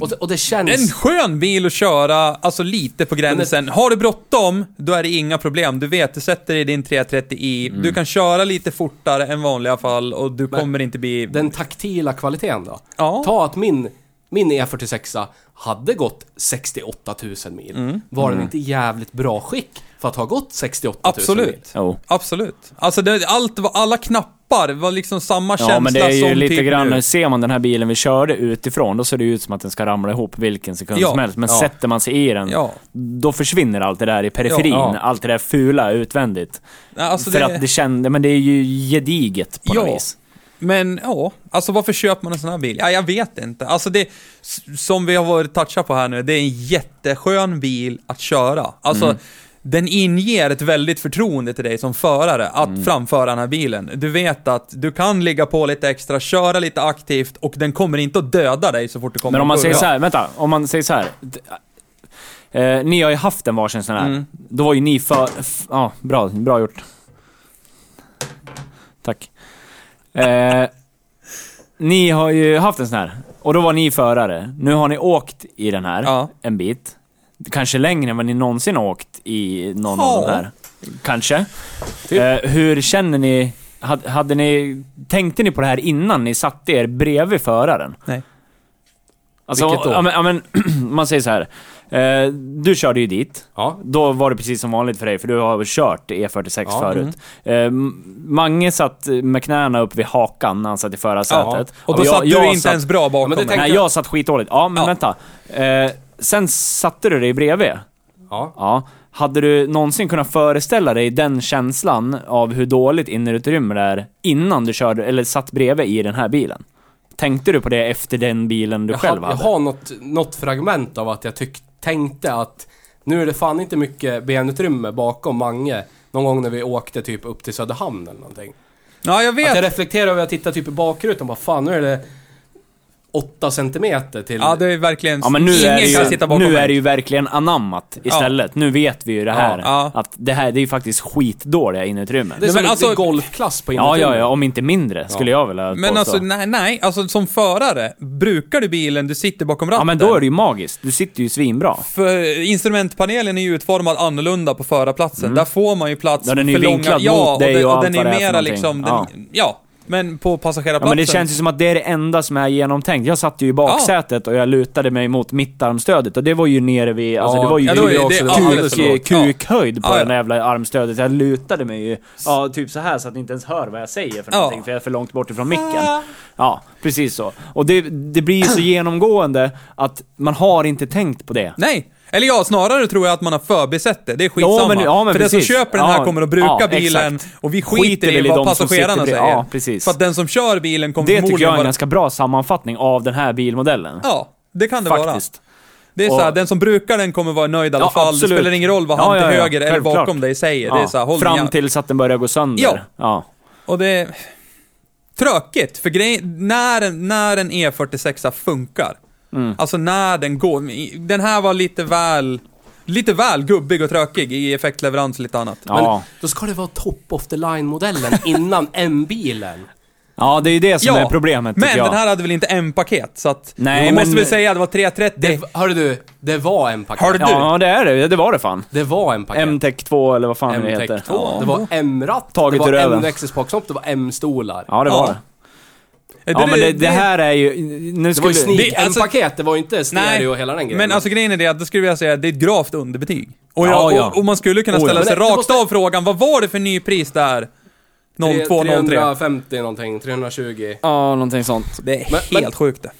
Och, det, och det känns... En skön bil att köra, alltså lite på gränsen. Har du bråttom, då är det inga problem. Du vet, du sätter i din 330i, du kan köra lite fortare än vanliga fall och du Men kommer inte bli... Den taktila kvaliteten då? Ja. Ta att min, min E46 hade gått 68 000 mil. Mm. Var den inte i jävligt bra skick för att ha gått 68 000 mil? Absolut. Jo. Absolut. Alltså, det, allt var, alla knappar var liksom samma känsla Ja, men det är ju som lite grann, nu. ser man den här bilen vi körde utifrån, då ser det ut som att den ska ramla ihop vilken sekund Ja, som helst. Men ja. sätter man sig i den, Ja. då försvinner allt det där i periferin. Ja. Allt det där fula utvändigt. Alltså För det, att det kände, men det är ju gediget på något Ja. vis. Men ja, alltså varför köper man en sån här bil? Ja, jag vet inte. Alltså det, som vi har varit toucha på här nu, det är en jätteskön bil att köra. Alltså, Mm. Den inger ett väldigt förtroende till dig som förare att Mm. framföra den här bilen. Du vet att du kan ligga på lite extra, köra lite aktivt och den kommer inte att döda dig så fort du kommer Men om man säger så här, vänta, om man säger så här. Eh, ni har ju haft en varsin sån här. Mm. Då var ju ni för... Ja, bra, bra gjort. Tack. Eh, ni har ju haft en sån här. Och då var ni förare. Nu har ni åkt i den här Ja. en bit. Kanske längre än vad ni någonsin har åkt i någon Ja. av de här. Kanske. Typ. Eh, hur känner ni... Hade, hade ni... Tänkte ni på det här innan ni satte er bredvid föraren? Nej. Alltså, Vilket då? Ja, men, ja, men, man säger så här. Eh, du körde ju dit. Ja. Då var det precis som vanligt för dig, för du har väl kört E46 Ja, förut. Eh, Mange satt med knäna upp vid hakan när han satt i förarsätet. Och då jag- satt du jag inte satt- ens bra bakom men det mig. Nej, jag satt skitdåligt. Ja, men Ja. vänta. Eh, sen satte du dig bredvid. Ja. Ja. Hade du någonsin kunnat föreställa dig den känslan av hur dåligt innerutrymme det är innan du körde, eller satt bredvid i den här bilen? Tänkte du på det efter den bilen du Jag, själv har, jag hade? har något, något fragment av att jag tyck, tänkte att nu är det fan inte mycket benutrymme bakom Mange. Någon gång när vi åkte typ upp till Söderhamn eller någonting. Ja, jag Att vet. jag reflekterar över att titta typ i bakrutan och bara fan nu är det... 8 centimeter till... Ja, det är verkligen... Ja men nu ingen är, det kan ju, sitta bakom nu är det ju verkligen anammat istället. Nu vet vi ju det här. Ja. Att det här, det är ju faktiskt skitdåliga inutrymmen. det är som men en alltså- golfklass på Ja, ja, inutrymmet. ja, om inte mindre, skulle jag vilja Men påstå. alltså, nej, nej. Alltså som förare, brukar du bilen, du sitter bakom ratten. Ja, men då är det ju magiskt. Du sitter ju svinbra. För instrumentpanelen är ju utformad annorlunda på förarplatsen. Där får man ju plats Ja, den är för ju långa... ja, mot dig den, och allt den är för mera liksom... Den, Ja. Ja. Men på Ja, passagerarplatsen... men det känns ju som att det är det enda som är genomtänkt. Jag satt ju i baksätet och jag lutade mig mot mittarmstödet och det var ju nere vid, alltså Ja, det var ju ja, det- också, det kuk, kukhöjd på Ja, ja. det jävla armstödet. Jag lutade mig ju, ja typ så här så att ni inte ens hör vad jag säger för Ja. någonting, för jag är för långt bort ifrån micken. Ja, precis så. Och det, det blir ju så genomgående att man har inte tänkt på det. Nej! Eller ja, snarare tror jag att man har förbisett det. Det är skitsamma. Ja, men- ja, men för den som precis. köper den här kommer att bruka bilen och vi Skiter skiter i vad passagerarna säger. Precis. För att den som kör bilen kommer Det tycker förmodligen jag är en vara... ganska bra sammanfattning av den här bilmodellen. Ja, det kan det vara. Faktiskt. Det är Och- så här, den som brukar den kommer vara nöjd i alla Ja, fall. absolut. Det spelar ingen roll vad han Ja, ja, till höger eller bakom dig säger. Det är så här, håll Fram tills att den börjar gå sönder. Ja. Och det är tråkigt, för grej, när, när en E46 funkar, Mm. alltså när den går, den här var lite väl, lite väl gubbig och tråkig i effektleverans och lite annat. Ja. Men då ska det vara top of the line-modellen innan M-bilen. ja, det är ju det som är problemet men jag. den här hade väl inte M-paket, så att, Nej, man måste men- väl säga att det var 330. Det, hörde du, det var en paket. Har du- Ja, det är det. Det var det fan. Det var en paket. M-Tech 2 eller vad fan det heter. M-Tech 2. Det var M-ratt, Taget det var röven. M-växelspakstopp, det var M-stolar. Ja, det var Ja. det. Det- Ja, men det, det här är ju... Nu Det var ju skulle... sneak det- alltså- M-paket, det var ju inte stereo och hela den grejen. Men alltså grejen är det att, då skulle jag säga, det är ett gravt underbetyg. Och, Ja, jag, ja. och, och man skulle kunna Oh, ja. ställa Men sig det- det rakt måste- av frågan, vad var det för nypris där? 0203. 350 någonting, 320. Ja, någonting sånt. Det är Men- helt men- sjukt det.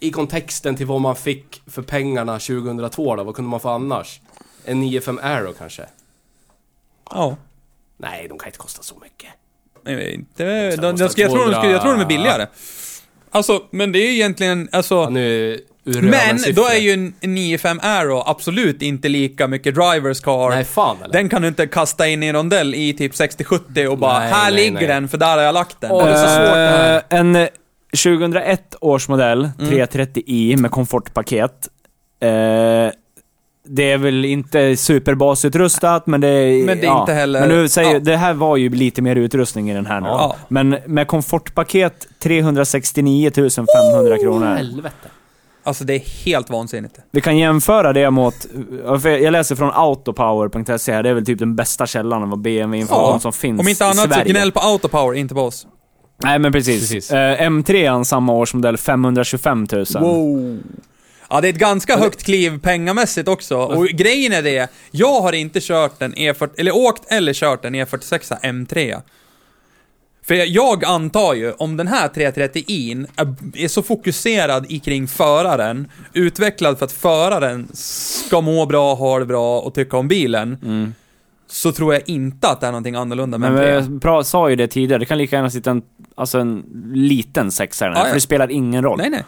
I kontexten till vad man fick för pengarna 2002 då, vad kunde man få annars? En 95 Aero kanske? Ja. Nej, de kan inte kosta så mycket. Inte. De, de, ska- jag, tror de, skulle- jag tror de är 200. billigare. Alltså, men det är ju egentligen, alltså... Ja, nu men siffror. då är ju en 95 Aero absolut inte lika mycket drivers car. Nej, fan eller? Den kan du inte kasta in i en rondell i typ 60-70 och bara Nej, här nej, ligger nej. den för där har jag lagt den. Åh, det är så svårt. Eh, En eh, 2001 års modell, Mm. 330i med komfortpaket. Eh, det är väl inte superbasutrustat, men det är... Men det är inte heller- Men nu säger, ja. det här var ju lite mer utrustning i den här nu. Ja. Men med komfortpaket 369 500 kronor. Helvete. Alltså det är helt vansinnigt. Vi kan jämföra det mot... Jag läser från autopower.se här, det är väl typ den bästa källan av BMW-information som finns Om inte i annat så gnäll på autopower, inte på oss. Nej men precis. Precis. Eh, M3 samma årsmodell 525 000. Wow. Ja, det är ett ganska högt kliv pengamässigt också. Och grejen är det, jag har inte kört en E40, eller åkt eller kört en E46 M3. För jag antar ju, om den här 330i är, så fokuserad i kring föraren, utvecklad för att föraren ska må bra, ha det bra och tycka om bilen, Mm. så tror jag inte att det är någonting annorlunda med Men M3. jag pra- sa ju det tidigare, det kan lika gärna sitta en, alltså en liten sexa i den här, Ja, ja. för det spelar ingen roll. Nej, nej.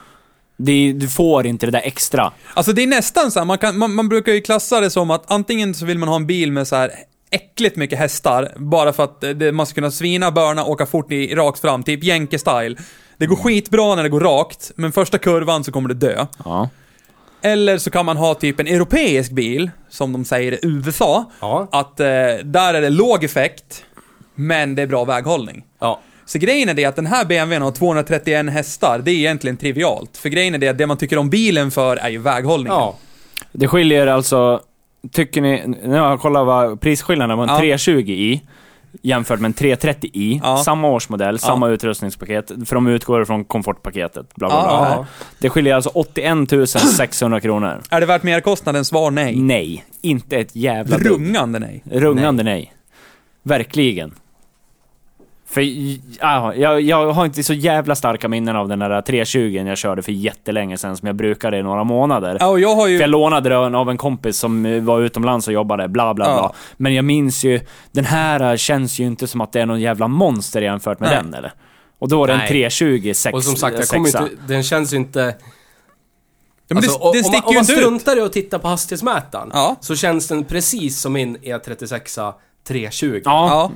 Det, du får inte det där extra. Alltså det är nästan så här, man, kan, man, man brukar ju klassa det som att antingen så vill man ha en bil med så här äckligt mycket hästar, bara för att det, man ska kunna svina, börna, åka fort i, rakt fram, typ jänke-style. Det går skitbra när det går rakt, men första kurvan så kommer det dö. Ja. Eller så kan man ha typ en europeisk bil, som de säger i USA, Ja. att eh, där är det låg effekt, men det är bra väghållning. Ja. Så grejen är det att den här BMWn har 231 hästar, det är egentligen trivialt. För grejen är det att det man tycker om bilen för är ju väghållningen. Ja. Det skiljer alltså, tycker ni, nu har jag kollat vad prisskillnaden var en Ja. 320i jämfört med en 330i, Ja. samma årsmodell, samma utrustningspaket, för de utgår från komfortpaketet, bla bla Ja, bla. ja. Det skiljer alltså 81 600 kronor. Är det värt merkostnaden? Svar nej. Nej, inte ett jävla. Rungande nej. Rungande nej. Verkligen. För ja, jag, jag har inte så jävla starka minnen av den där 320 jag körde för jättelänge sedan som jag brukade i några månader. Ja, och jag har För ju... jag lånade den av en kompis som var utomlands och jobbade, bla bla Ja. bla. Men jag minns ju, den här känns ju inte som att det är någon jävla monster jämfört med Nej. den eller? Och då är det en Nej. 320 sex, Och som sagt, jag sexa. kommer inte, den känns ju inte... Ja, men Alltså, det, och- det om, man, om man inte ut. struntar i att titta på hastighetsmätaren, Ja. så känns den precis som min E36 320. Ja, Ja.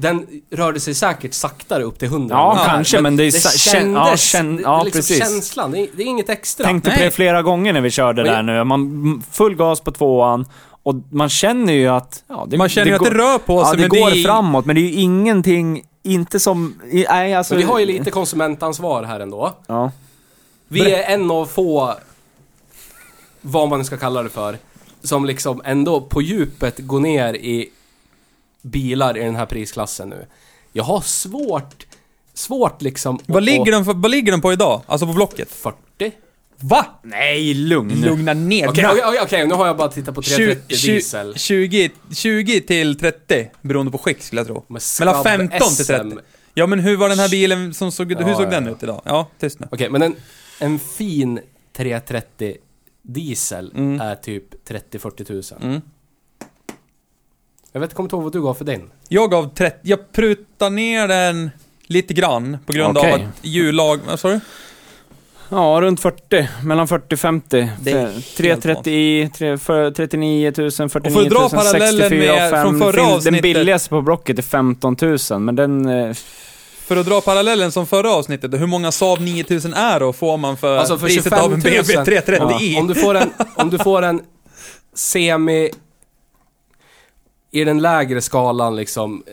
Den rörde sig säkert saktare upp till 100. Ja, ungefär. kanske, men det är kän- ja, kändes, känn- det- ja, det är liksom precis. känslan, det är, det är inget extra. Tänkte på Nej. det flera gånger när vi körde Men- där nu. Man, full gas på tvåan. Och man känner ju att... Ja, det, Man känner ju att går, det rör på Ja, sig, det men går det är... framåt, men det är ju ingenting... Inte som... Nej, alltså... Men vi har ju lite konsumentansvar här ändå. Ja. Vi är en av få, vad man ska kalla det för, som liksom ändå på djupet går ner i bilar i den här prisklassen nu. Jag har svårt, svårt liksom... Vad att- ligger, den för, vad ligger den på idag? Alltså på Blocket? 40? Va? Nej, lugn. Lugna ner. Okej, okej, okej, okej, nu har jag bara tittat på 330 Tju- diesel. 20, 20 till 30, beroende på skick skulle jag tro. Mellan Scrub 15 till 30. SM. Ja men hur var den här bilen som såg, hur Ja, såg ja, den ja. ut idag? Ja, tyst nu. Okej, men en, en fin 330 diesel Mm. är typ 30-40 tusen. Mm. Jag vet, kommer inte ihåg vad du gav för din. Jag gav 30, jag prutade ner den lite grann på grund Okej. av att hjulag, vad sa du? Ja, runt 40. Mellan 40 och 50. Det är helt 330i, 3, för 39 000, 49 Och för att dra 000, parallellen 64 med- och från 5. förra Fin- avsnittet- Den billigaste på Blocket är 15 000, men den... eh, För att dra parallellen som förra avsnittet, hur många Saab 9000 Euro får man för, Alltså, för priset 25 av en 000. BMW 330i? Om du får en, om du får en semi... I den lägre skalan liksom... Eh,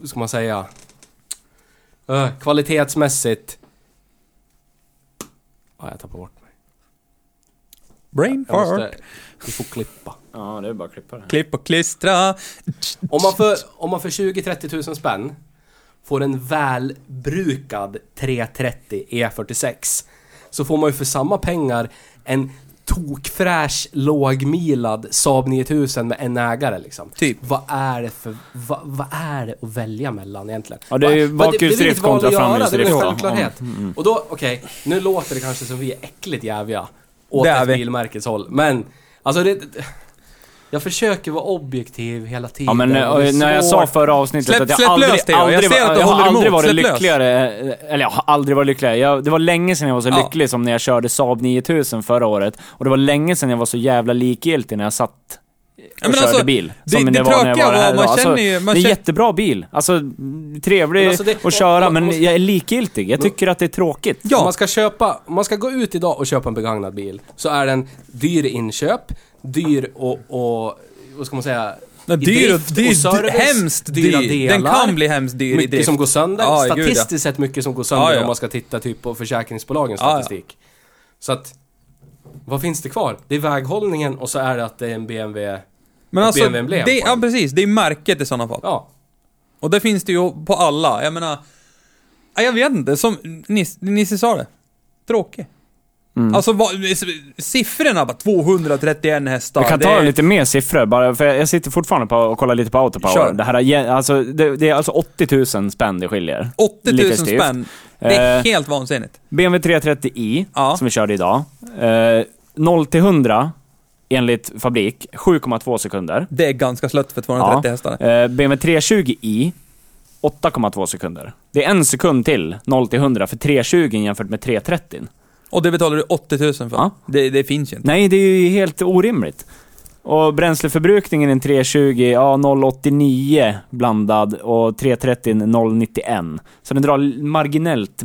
hur ska man säga? Eh, kvalitetsmässigt... Ja, jag tappar bort mig. Brain Jag fart. måste... Du får klippa. Ja, det är bara att klippa det. Klipp och klistra. Om man för, om man för 20-30 tusen spänn får en välbrukad 330 E46 så får man ju för samma pengar en tokfräsch, lågmilad Saab 9000 med en ägare liksom. Typ. Vad är det för... Vad, vad är det att välja mellan egentligen? Ja, det är ju bakhjulsdrift kontra framhjulsdrift Det är en självklarhet. Mm, Och då, okej, nu låter det kanske som vi är äckligt jäviga åt Det ett vi. bilmärkes håll, men alltså det... Jag försöker vara objektiv hela tiden. Ja men och det eh, när jag sa förra avsnittet Släpp- att jag släpp aldrig, lös det. Jag aldrig, att du jag har aldrig emot. varit Släpp lös. lyckligare, eh, eller jag har aldrig varit lyckligare. Jag, det var länge sedan jag var så Ja. lycklig som när jag körde Saab 9000 förra året. Och det var länge sedan jag var så jävla likgiltig när jag satt och men körde alltså, bil. det- Som det det, var när jag var här man idag. känner alltså, ju- man Det är en känner- jättebra bil. Alltså, trevlig Men alltså det- att köra, och- men och- jag är likgiltig. Jag tycker att det är tråkigt. Om Ja, man ska köpa, om man ska gå ut idag och köpa en begagnad bil så är den dyr inköp, dyr och, och vad ska man säga? i dyr och dyr, service, hemskt dyr. Den delar, kan bli hemskt dyr i Mycket drift. som går sönder. Ja, gud, ja. Statistiskt sett mycket som går sönder Ja, ja. om man ska titta typ på försäkringsbolagens Ja, ja. statistik. Så att, vad finns det kvar? Det är väghållningen och så är det att det är en BMW. Men alltså, det, ja den. precis, det är märket i sådana fall. Ja. Och det finns det ju på alla. Jag menar, ja, jag vet inte, som Nisse, Nisse sa det. Tråkig. Mm. Alltså vad, siffrorna bara 231 hästar. Jag kan ta är- lite mer siffror bara, för jag sitter fortfarande på och kollar lite på Autopower. Kör. Det här är, alltså, det, det är alltså 80 000 spänn det skiljer. 80 000 lite styvt. spänn. Det är Eh, helt vansinnigt. BMW 330i, Ja. som vi körde idag. Eh, 0 till 100, enligt fabrik, 7,2 sekunder. Det är ganska slött för 230 Ja. hästar. Eh, BMW 320i, 8,2 sekunder. Det är en sekund till, 0 till 100, för 320 jämfört med 330. Och det betalar du 80 000 för. Ja. Det, det finns ju inte. Nej, det är ju helt orimligt. Och bränsleförbrukningen i en 320, ja 0,89 blandad och 330 0,91. Så den drar marginellt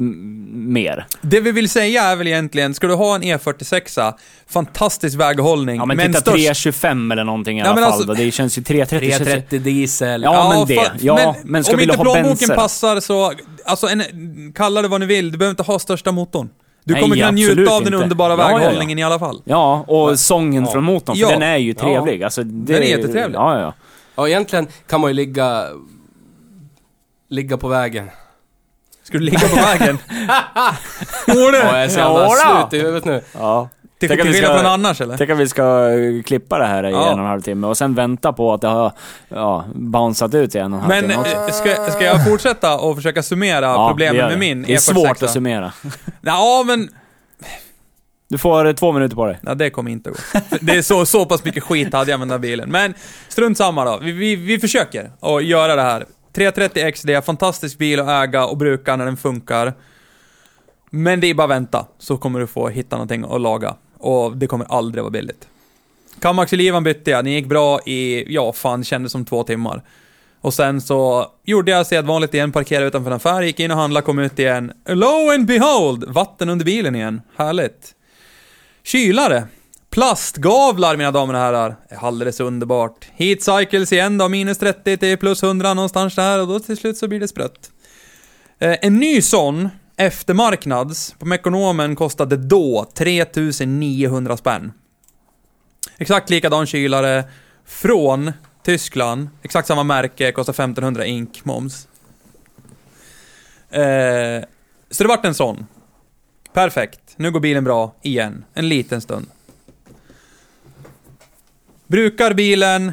mer. Det vi vill säga är väl egentligen, ska du ha en E46, fantastisk väghållning, Ja men, men titta störst... 325 eller någonting i Ja, alla men fall alltså- då. Det känns ju 330. känns ju- 330 diesel. Ja, men det. Ja, men ska om vi inte ha plånboken benser? passar så, alltså en, kalla det vad ni vill, du behöver inte ha största motorn. Du Nej, kommer kunna njuta av den inte. underbara Ja, ja, ja. väghållningen i alla fall. Ja, och sången Ja. från motorn, för Ja. den är ju trevlig. Alltså, det, Den är jättetrevlig. Ja, ja. Ja, egentligen kan man ju ligga... Ligga på vägen. Ska du ligga på vägen? Går Ja, det? jag är så jävla slut i huvudet nu. ja. Till Tänk att till vi skillnad ska- från annars eller? Tänk att vi ska eh, klippa det här i Ja. en och en halv timme och sen vänta på att det har ja, bounceat ut i en och en halv Men timme också. eh, ska, ska jag fortsätta och försöka summera Ja, problemen med min E Det är E46? svårt att summera. Ja, men Du får eh, två minuter på dig. Ja, det kommer inte att gå. Det är så, så pass mycket skit hade jag med den här bilen. Men strunt samma då. Vi, vi, vi försöker att göra det här. 330 XD, fantastisk bil att äga och bruka när den funkar. Men det är bara att vänta, så kommer du få hitta någonting att laga. Och det kommer aldrig vara billigt. Kamaxelivan bytte jag, den gick bra i, ja fan, kändes som två timmar. Och sen så gjorde jag sedvanligt igen, parkerade utanför en affär, gick in och handlade, kom ut igen. Lo and behold! Vatten under bilen igen. Härligt. Kylare. Plastgavlar, mina damer och herrar. Alldeles underbart. Heat cycles igen då, minus 30 till plus 100 någonstans där och då till slut så blir det sprött. Eh, en ny sån, eftermarknads, på Mekonomen kostade då 3900 spänn. Exakt likadan kylare från Tyskland, exakt samma märke, kostar 1500 ink, moms. Eh, så det vart en sån. Perfekt. Nu går bilen bra, igen. En liten stund. Brukar bilen.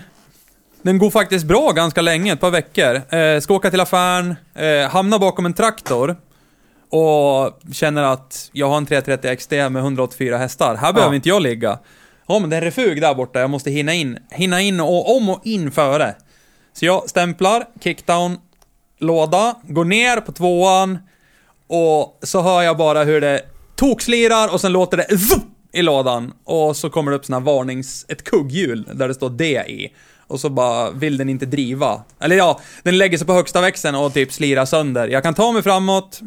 Den går faktiskt bra ganska länge, ett par veckor. Eh, ska åka till affären, eh, hamnar bakom en traktor. Och känner att jag har en 330 XD med 184 hästar. Här behöver Ja. inte jag ligga. Ja, men det är en refug där borta. Jag måste hinna in. Hinna in och om och in före. Så jag stämplar, kickdown, låda, går ner på tvåan och så hör jag bara hur det tokslirar och sen låter det i lådan. Och så kommer det upp sån här varnings... ett kugghjul där det står D i. Och så bara vill den inte driva. Eller ja, den lägger sig på högsta växeln och typ slirar sönder. Jag kan ta mig framåt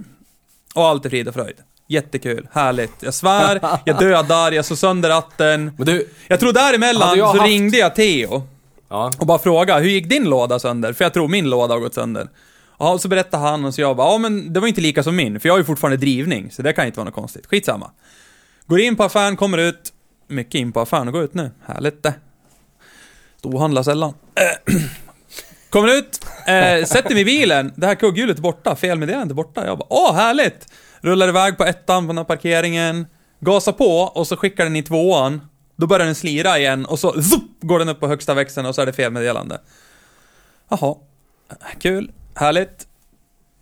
och allt är frid och fröjd. Jättekul, härligt. Jag svär, jag dödar, jag slår sönder ratten. Men du, Jag tror däremellan jag så haft- ringde jag Theo ja. och bara frågade hur gick din låda sönder? För jag tror min låda har gått sönder. Ja, och så berättade han och så jag bara, ja men det var inte lika som min, för jag har ju fortfarande drivning, så det kan inte vara något konstigt. Skitsamma. Går in på affären, kommer ut. Mycket in på affären och går ut nu. Härligt det. Storhandlar sällan. Kommer ut, eh, sätter mig i bilen, det här kugghjulet är borta, felmeddelandet är borta. Jag bara, åh härligt! Rullar iväg på ettan på den här parkeringen, gasar på och så skickar den i tvåan. Då börjar den slira igen och så zup, går den upp på högsta växeln och så är det felmeddelande. Jaha, kul, härligt.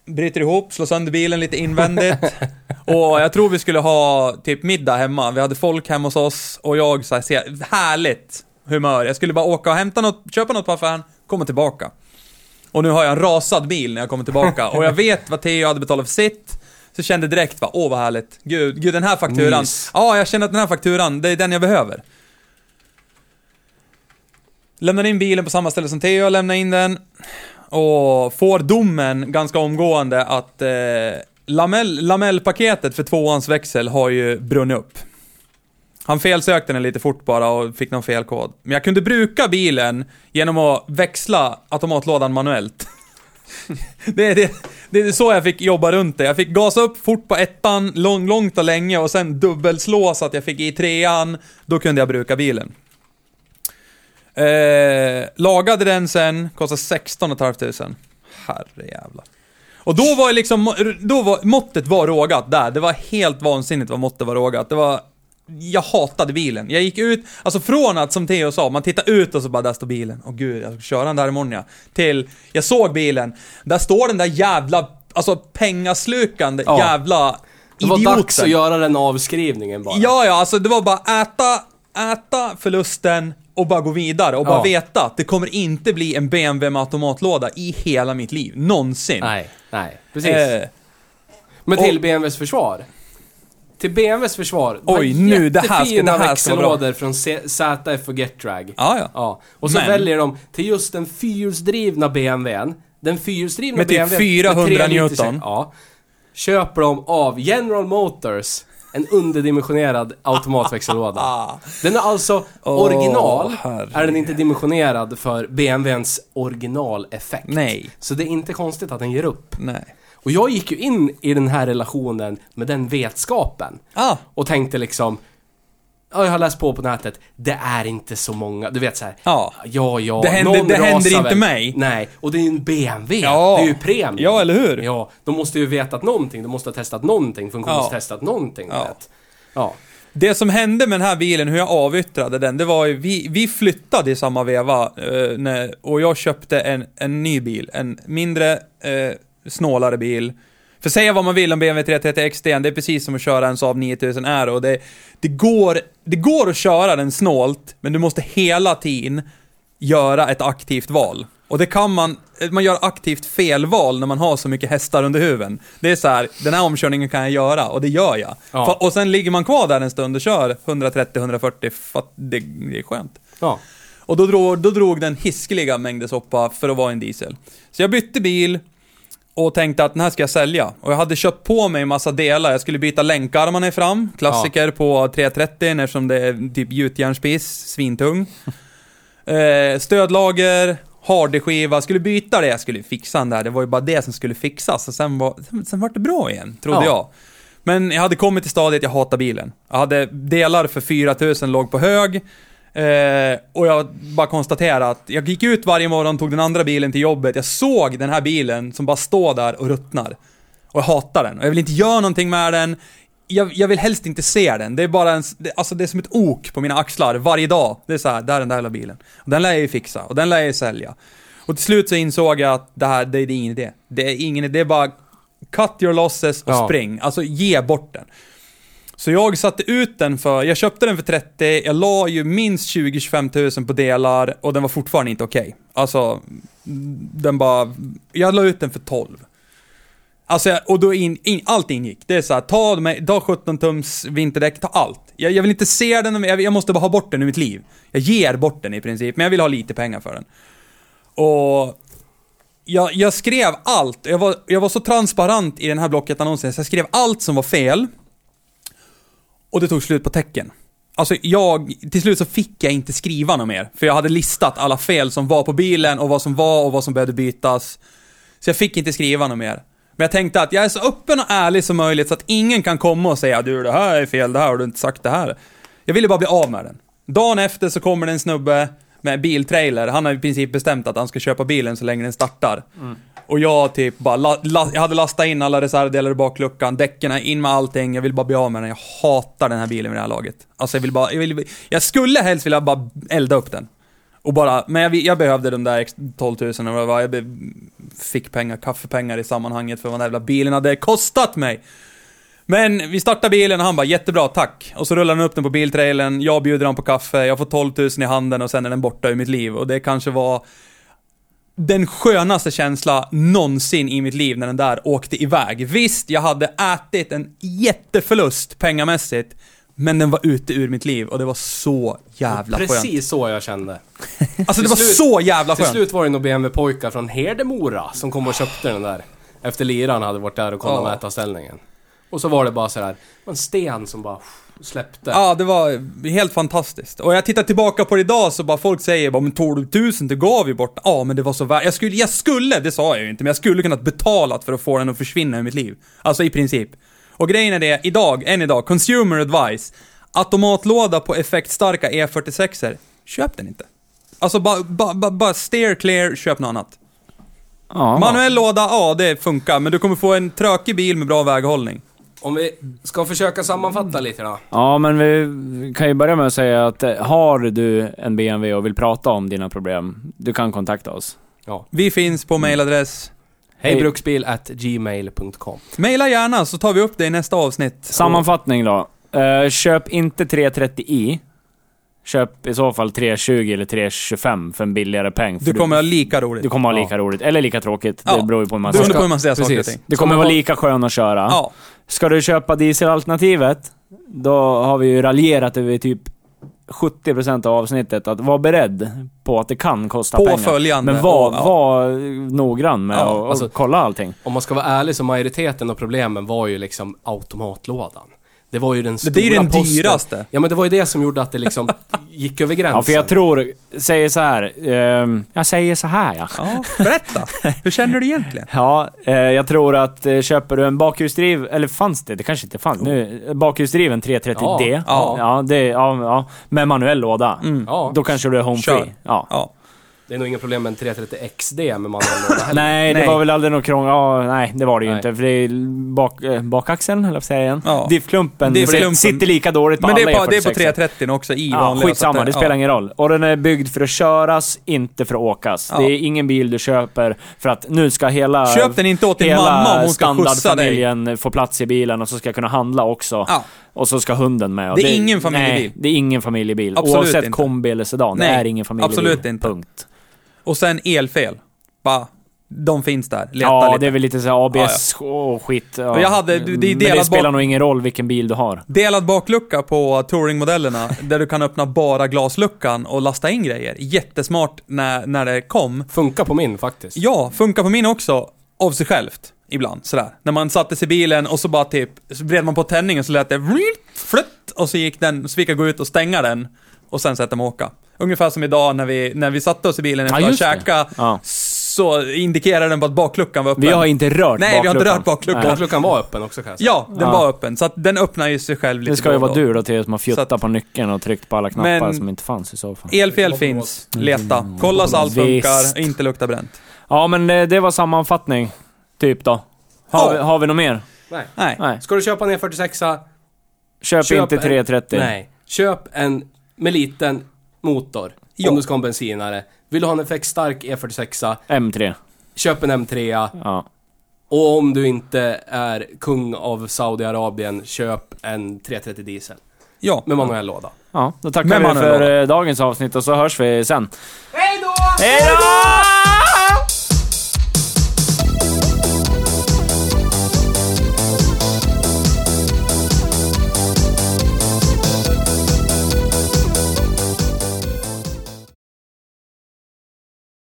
Bryter ihop, slår sönder bilen lite invändigt. Och jag tror vi skulle ha typ middag hemma. Vi hade folk hemma hos oss och jag så här, ser, härligt humör. Jag skulle bara åka och hämta något, köpa något på affären, komma tillbaka. Och nu har jag en rasad bil när jag kommer tillbaka och jag vet vad Theo hade betalat för sitt. Så jag kände direkt va, åh vad härligt. Gud, gud den här fakturan. Mys. Ja, jag känner att den här fakturan, det är den jag behöver. Lämnar in bilen på samma ställe som Theo, lämnar in den. Och får domen ganska omgående att eh, lamell, lamellpaketet för tvåans växel har ju brunnit upp. Han felsökte den lite fort bara och fick någon felkod. Men jag kunde bruka bilen genom att växla automatlådan manuellt. det, är- det, det är så jag fick jobba runt det. Jag fick gasa upp fort på ettan, lång, långt och länge och sen dubbelslå så att jag fick i trean. Då kunde jag bruka bilen. Eh, lagade den sen, kostade 16 500. Herrejävlar. Och då var liksom, då var, måttet var rågat där. Det var helt vansinnigt vad måttet var rågat. Det var, jag hatade bilen. Jag gick ut, alltså från att, som Theo sa, man tittar ut och så bara, där står bilen. Åh gud, jag ska köra den där imorgon ja. Till, jag såg bilen, där står den där jävla, alltså pengaslukande Ja. jävla Det var idioten. dags att göra den avskrivningen bara. Ja, ja, alltså det var bara äta, äta förlusten och bara gå vidare och bara Ja. veta att det kommer inte bli en BMW med automatlåda i hela mitt liv. Någonsin. Nej, nej. Precis. Eh, Men till och- BMWs försvar. Till BMWs försvar. Oj, nu, det här ska- det här ska vara bra. från ZF och GetDrag. ja, ja. Ja. Och så Men- väljer de till just den fyrhjulsdrivna BMWn. Den fyrhjulsdrivna Med typ BMWn. 400 tre liters- Newton. Ja. Köper de av General Motors en underdimensionerad automatväxellåda. Ah. Den är alltså original, herre. är den inte dimensionerad för BMWns originaleffekt. Nej. Så det är inte konstigt att den ger upp. Nej. Och jag gick ju in i den här relationen med den vetskapen. Ah, Och tänkte liksom... Ja, jag har läst på på nätet. Det är inte så många, du vet så här. ja. Ja, ja, Det händer- någon det händer inte väl. mig. Nej, och det är ju en BMW. Ja. Det är ju premium. Ja, eller hur? Ja, de måste ju vetat någonting. De måste ha testat någonting, funktionstestat någonting. Ja. Vet. Ja. Det som hände med den här bilen, hur jag avyttrade den, det var ju, vi, vi flyttade i samma veva eh, när, och jag köpte en, en ny bil. En mindre, eh, snålare bil. För säga vad man vill om BMW 330 XD, det är precis som att köra en Saab 9000 R och det, det, går, det går att köra den snålt, men du måste hela tiden göra ett aktivt val. Och det kan man, man gör aktivt felval när man har så mycket hästar under huven. Det är så här, den här omkörningen kan jag göra, och det gör jag. Ja. Fa- Och sen ligger man kvar där en stund och kör 130-140 för det, det är skönt. ja. Och då drog, då drog den hiskeliga mängder soppa för att vara en diesel. Så jag bytte bil och tänkte att den här ska jag sälja. Och jag hade köpt på mig en massa delar. Jag skulle byta länkarmarna fram, klassiker på 330 eftersom det är typ gjutjärnsspis, svintung. eh, stödlager, hardeskiva, skulle byta det, jag skulle fixa den där. Det var ju bara det som skulle fixas och sen var, sen, sen var det bra igen, trodde Ja. jag. Men jag hade kommit till stadiet, jag hatar bilen. Jag hade delar för 4000 låg på hög. Eh, och jag bara konstaterade att jag gick ut varje morgon, tog den andra bilen till jobbet. Jag såg den här bilen som bara står där och ruttnar. Och jag hatar den. Och jag vill inte göra någonting med den. Jag, jag vill helst inte se den. Det är bara en, det, alltså det är som ett ok på mina axlar varje dag. Det är så här, där är den där jävla bilen. Och den lär jag ju fixa. Och den lär jag ju sälja. Och till slut så insåg jag att det här, det, det är ingen idé. Det är ingen idé, det är bara cut your losses och Ja. spring. Alltså ge bort den. Så jag satte ut den för, jag köpte den för 30, jag la ju minst 20-25 tusen på delar och den var fortfarande inte okej. Alltså, den bara, jag la ut den för 12. Alltså, och då in, in, allt ingick. Det är såhär, ta, mig, ta 17 tums vinterdäck, ta allt. Jag, jag vill inte se den, jag, jag måste bara ha bort den ur mitt liv. Jag ger bort den i princip, men jag vill ha lite pengar för den. Och jag, jag skrev allt. Jag var, jag var så transparent i den här Blocket-annonsen, så jag skrev allt som var fel. Och det tog slut på tecken. Alltså jag, till slut så fick jag inte skriva något mer. För jag hade listat alla fel som var på bilen och vad som var och vad som behövde bytas. Så jag fick inte skriva något mer. Men jag tänkte att jag är så öppen och ärlig som möjligt så att ingen kan komma och säga du det här är fel, det här har du inte sagt det här. Jag ville bara bli av med den. Dagen efter så kommer det en snubbe med biltrailer. Han har i princip bestämt att han ska köpa bilen så länge den startar. Och jag typ bara, la, la, jag hade lastat in alla reservdelar i bakluckan, däcken in med allting, jag vill bara bli av med den. Jag hatar den här bilen vid det här laget. Alltså jag vill bara, jag, vill, jag skulle helst vilja bara elda upp den. Och bara, men jag, jag behövde de där 12 000 och vad jag be, fick pengar, kaffepengar i sammanhanget för vad den jävla bilen hade kostat mig. Men vi startar bilen och han bara jättebra, tack. Och så rullar han upp den på biltrailern, jag bjuder han på kaffe, jag får 12 000 i handen och sen är den borta ur mitt liv. Och det kanske var den skönaste känsla någonsin i mitt liv när den där åkte iväg. Visst, jag hade ätit en jätteförlust pengamässigt, men den var ute ur mitt liv och det var så jävla skönt. Precis så jag kände. Alltså det Till var slut- så jävla Till skönt. slut var det nog BMW-pojkar från Hedemora som kom och köpte den där. Efter liran hade varit där och kollat Ja. mätarställningen. Och så var det bara så här, en sten som bara släppte. Ja, det var helt fantastiskt. Och jag tittar tillbaka på det idag så bara folk säger bara men 12 000 du gav ju bort. Ja, men det var så värt. Jag skulle, jag skulle, det sa jag ju inte, men jag skulle kunnat betalat för att få den att försvinna ur mitt liv. Alltså i princip. Och grejen är det, idag, än idag, consumer advice. Automatlåda på effektstarka E46er, köp den inte. Alltså bara, bara, bara, bara steer clear, köp något annat. Ja. Manuell låda, ja det funkar, men du kommer få en trökig bil med bra väghållning. Om vi ska försöka sammanfatta lite då. Ja, men vi kan ju börja med att säga att eh, har du en BMW och vill prata om dina problem, du kan kontakta oss. Ja. Vi finns på mailadress. Hej. Hejbruksbil at gmail.com. Maila gärna så tar vi upp det i nästa avsnitt. Sammanfattning då. Eh, köp inte 330i. Köp i så fall 320 eller 325 för en billigare peng. Du kommer ha lika roligt. du kommer ha Ja. lika roligt. Eller lika tråkigt. Ja. Det beror ju på hur man ser på hur man ser saker och ting. Det kommer vara lika skön att köra. Ja. Ska du köpa dieselalternativet, då har vi ju raljerat över typ 70% av avsnittet att vara beredd på att det kan kosta På pengar. följande. Men var, var noggrann med Ja, att och alltså- kolla allting. Om man ska vara ärlig så majoriteten av problemen var ju liksom automatlådan. Det var ju den stora Det är ju den posten. dyraste. Ja men det var ju det som gjorde att det liksom gick över gränsen. Ja, för jag tror, säger så här. ehm, jag säger så här ja. Ja, berätta. Hur känner du egentligen? Ja, eh, jag tror att eh, köper du en bakhjulsdriv, eller fanns det? Det kanske inte fanns. Nu, bakhjulsdriven 330D. Ja. ja, det, ja, ja. Med manuell låda. Mm. Ja, Då kanske du är home Kör. free. Ja. Ja. Det är nog inga problem med en 330 XD med manuell låda heller. Nej, det Nej. var väl aldrig något krångel. Ja, nej, det var det ju Nej. inte. För det är bak, eh, bakaxeln, eller vad säger jag igen? Ja. Diffklumpen Diffklumpen. sitter lika dåligt på Men det alla är på, det är på E46. 330 också i Ja, vanliga. skitsamma, så att det spelar ja. ingen roll. Och den är byggd för att köras, inte för att åkas. Ja. Det är ingen bil du köper för att nu ska hela... Köp den inte åt din hela mamma om hon ska skjutsa dig. standardfamiljen få plats i bilen och så ska jag kunna handla också. Ja. Och så ska hunden med. Och Det är ingen familjebil. Nej, det är ingen familjebil. Absolut Oavsett inte. kombi eller sedan. Nej, det är ingen familjebil. absolut inte. Punkt. Och sen elfel. Bara, de finns där. Leta Ja, lite. det är väl lite så här ABS och skit. Ja. Jag hade- det är Men det spelar bak- nog ingen roll vilken bil du har. Delad baklucka på touringmodellerna, där du kan öppna bara glasluckan och lasta in grejer. Jättesmart när, när det kom. Funkar på min faktiskt. Ja, funkar på min också, av sig självt. Ibland, sådär. När man satte sig i bilen och så bara typ, så vred man på tändningen så lät det flytt och så gick den, så fick jag gå ut och stänga den och sen sätta mig och åka. Ungefär som idag när vi, när vi satte oss i bilen efter Ja, att käkat, Ja. så indikerade den på att bakluckan var öppen. Vi har inte rört Nej, vi har inte bakluckan. rört bakluckan. Nej. Bakluckan var öppen också kan jag säga. Ja, den Ja. var öppen, så att den öppnar ju sig själv lite Det ska ju vara du då, till som har Så fjuttat att- på nyckeln och tryckt på alla knappar Men- som inte fanns i så fall. Elfel finns, leta. Kolla så allt Visst. funkar, inte luktar bränt. Ja, men eh, det var sammanfattning. Typ då. Har, vi, har vi något mer? Nej. Nej. Nej. Ska du köpa en E46 Köp, Köp inte en- 330. Nej. Köp en med liten motor. Om du ska ha en bensinare. Vill du ha en effektstark E46 M3. köp en M3. Ja. Och om du inte är kung av Saudiarabien, köp en 330 diesel. Ja. Med manuell låda. Ja, då tackar Men vi man är för bra. eh, dagens avsnitt och så hörs vi sen. Hej då! Hej då!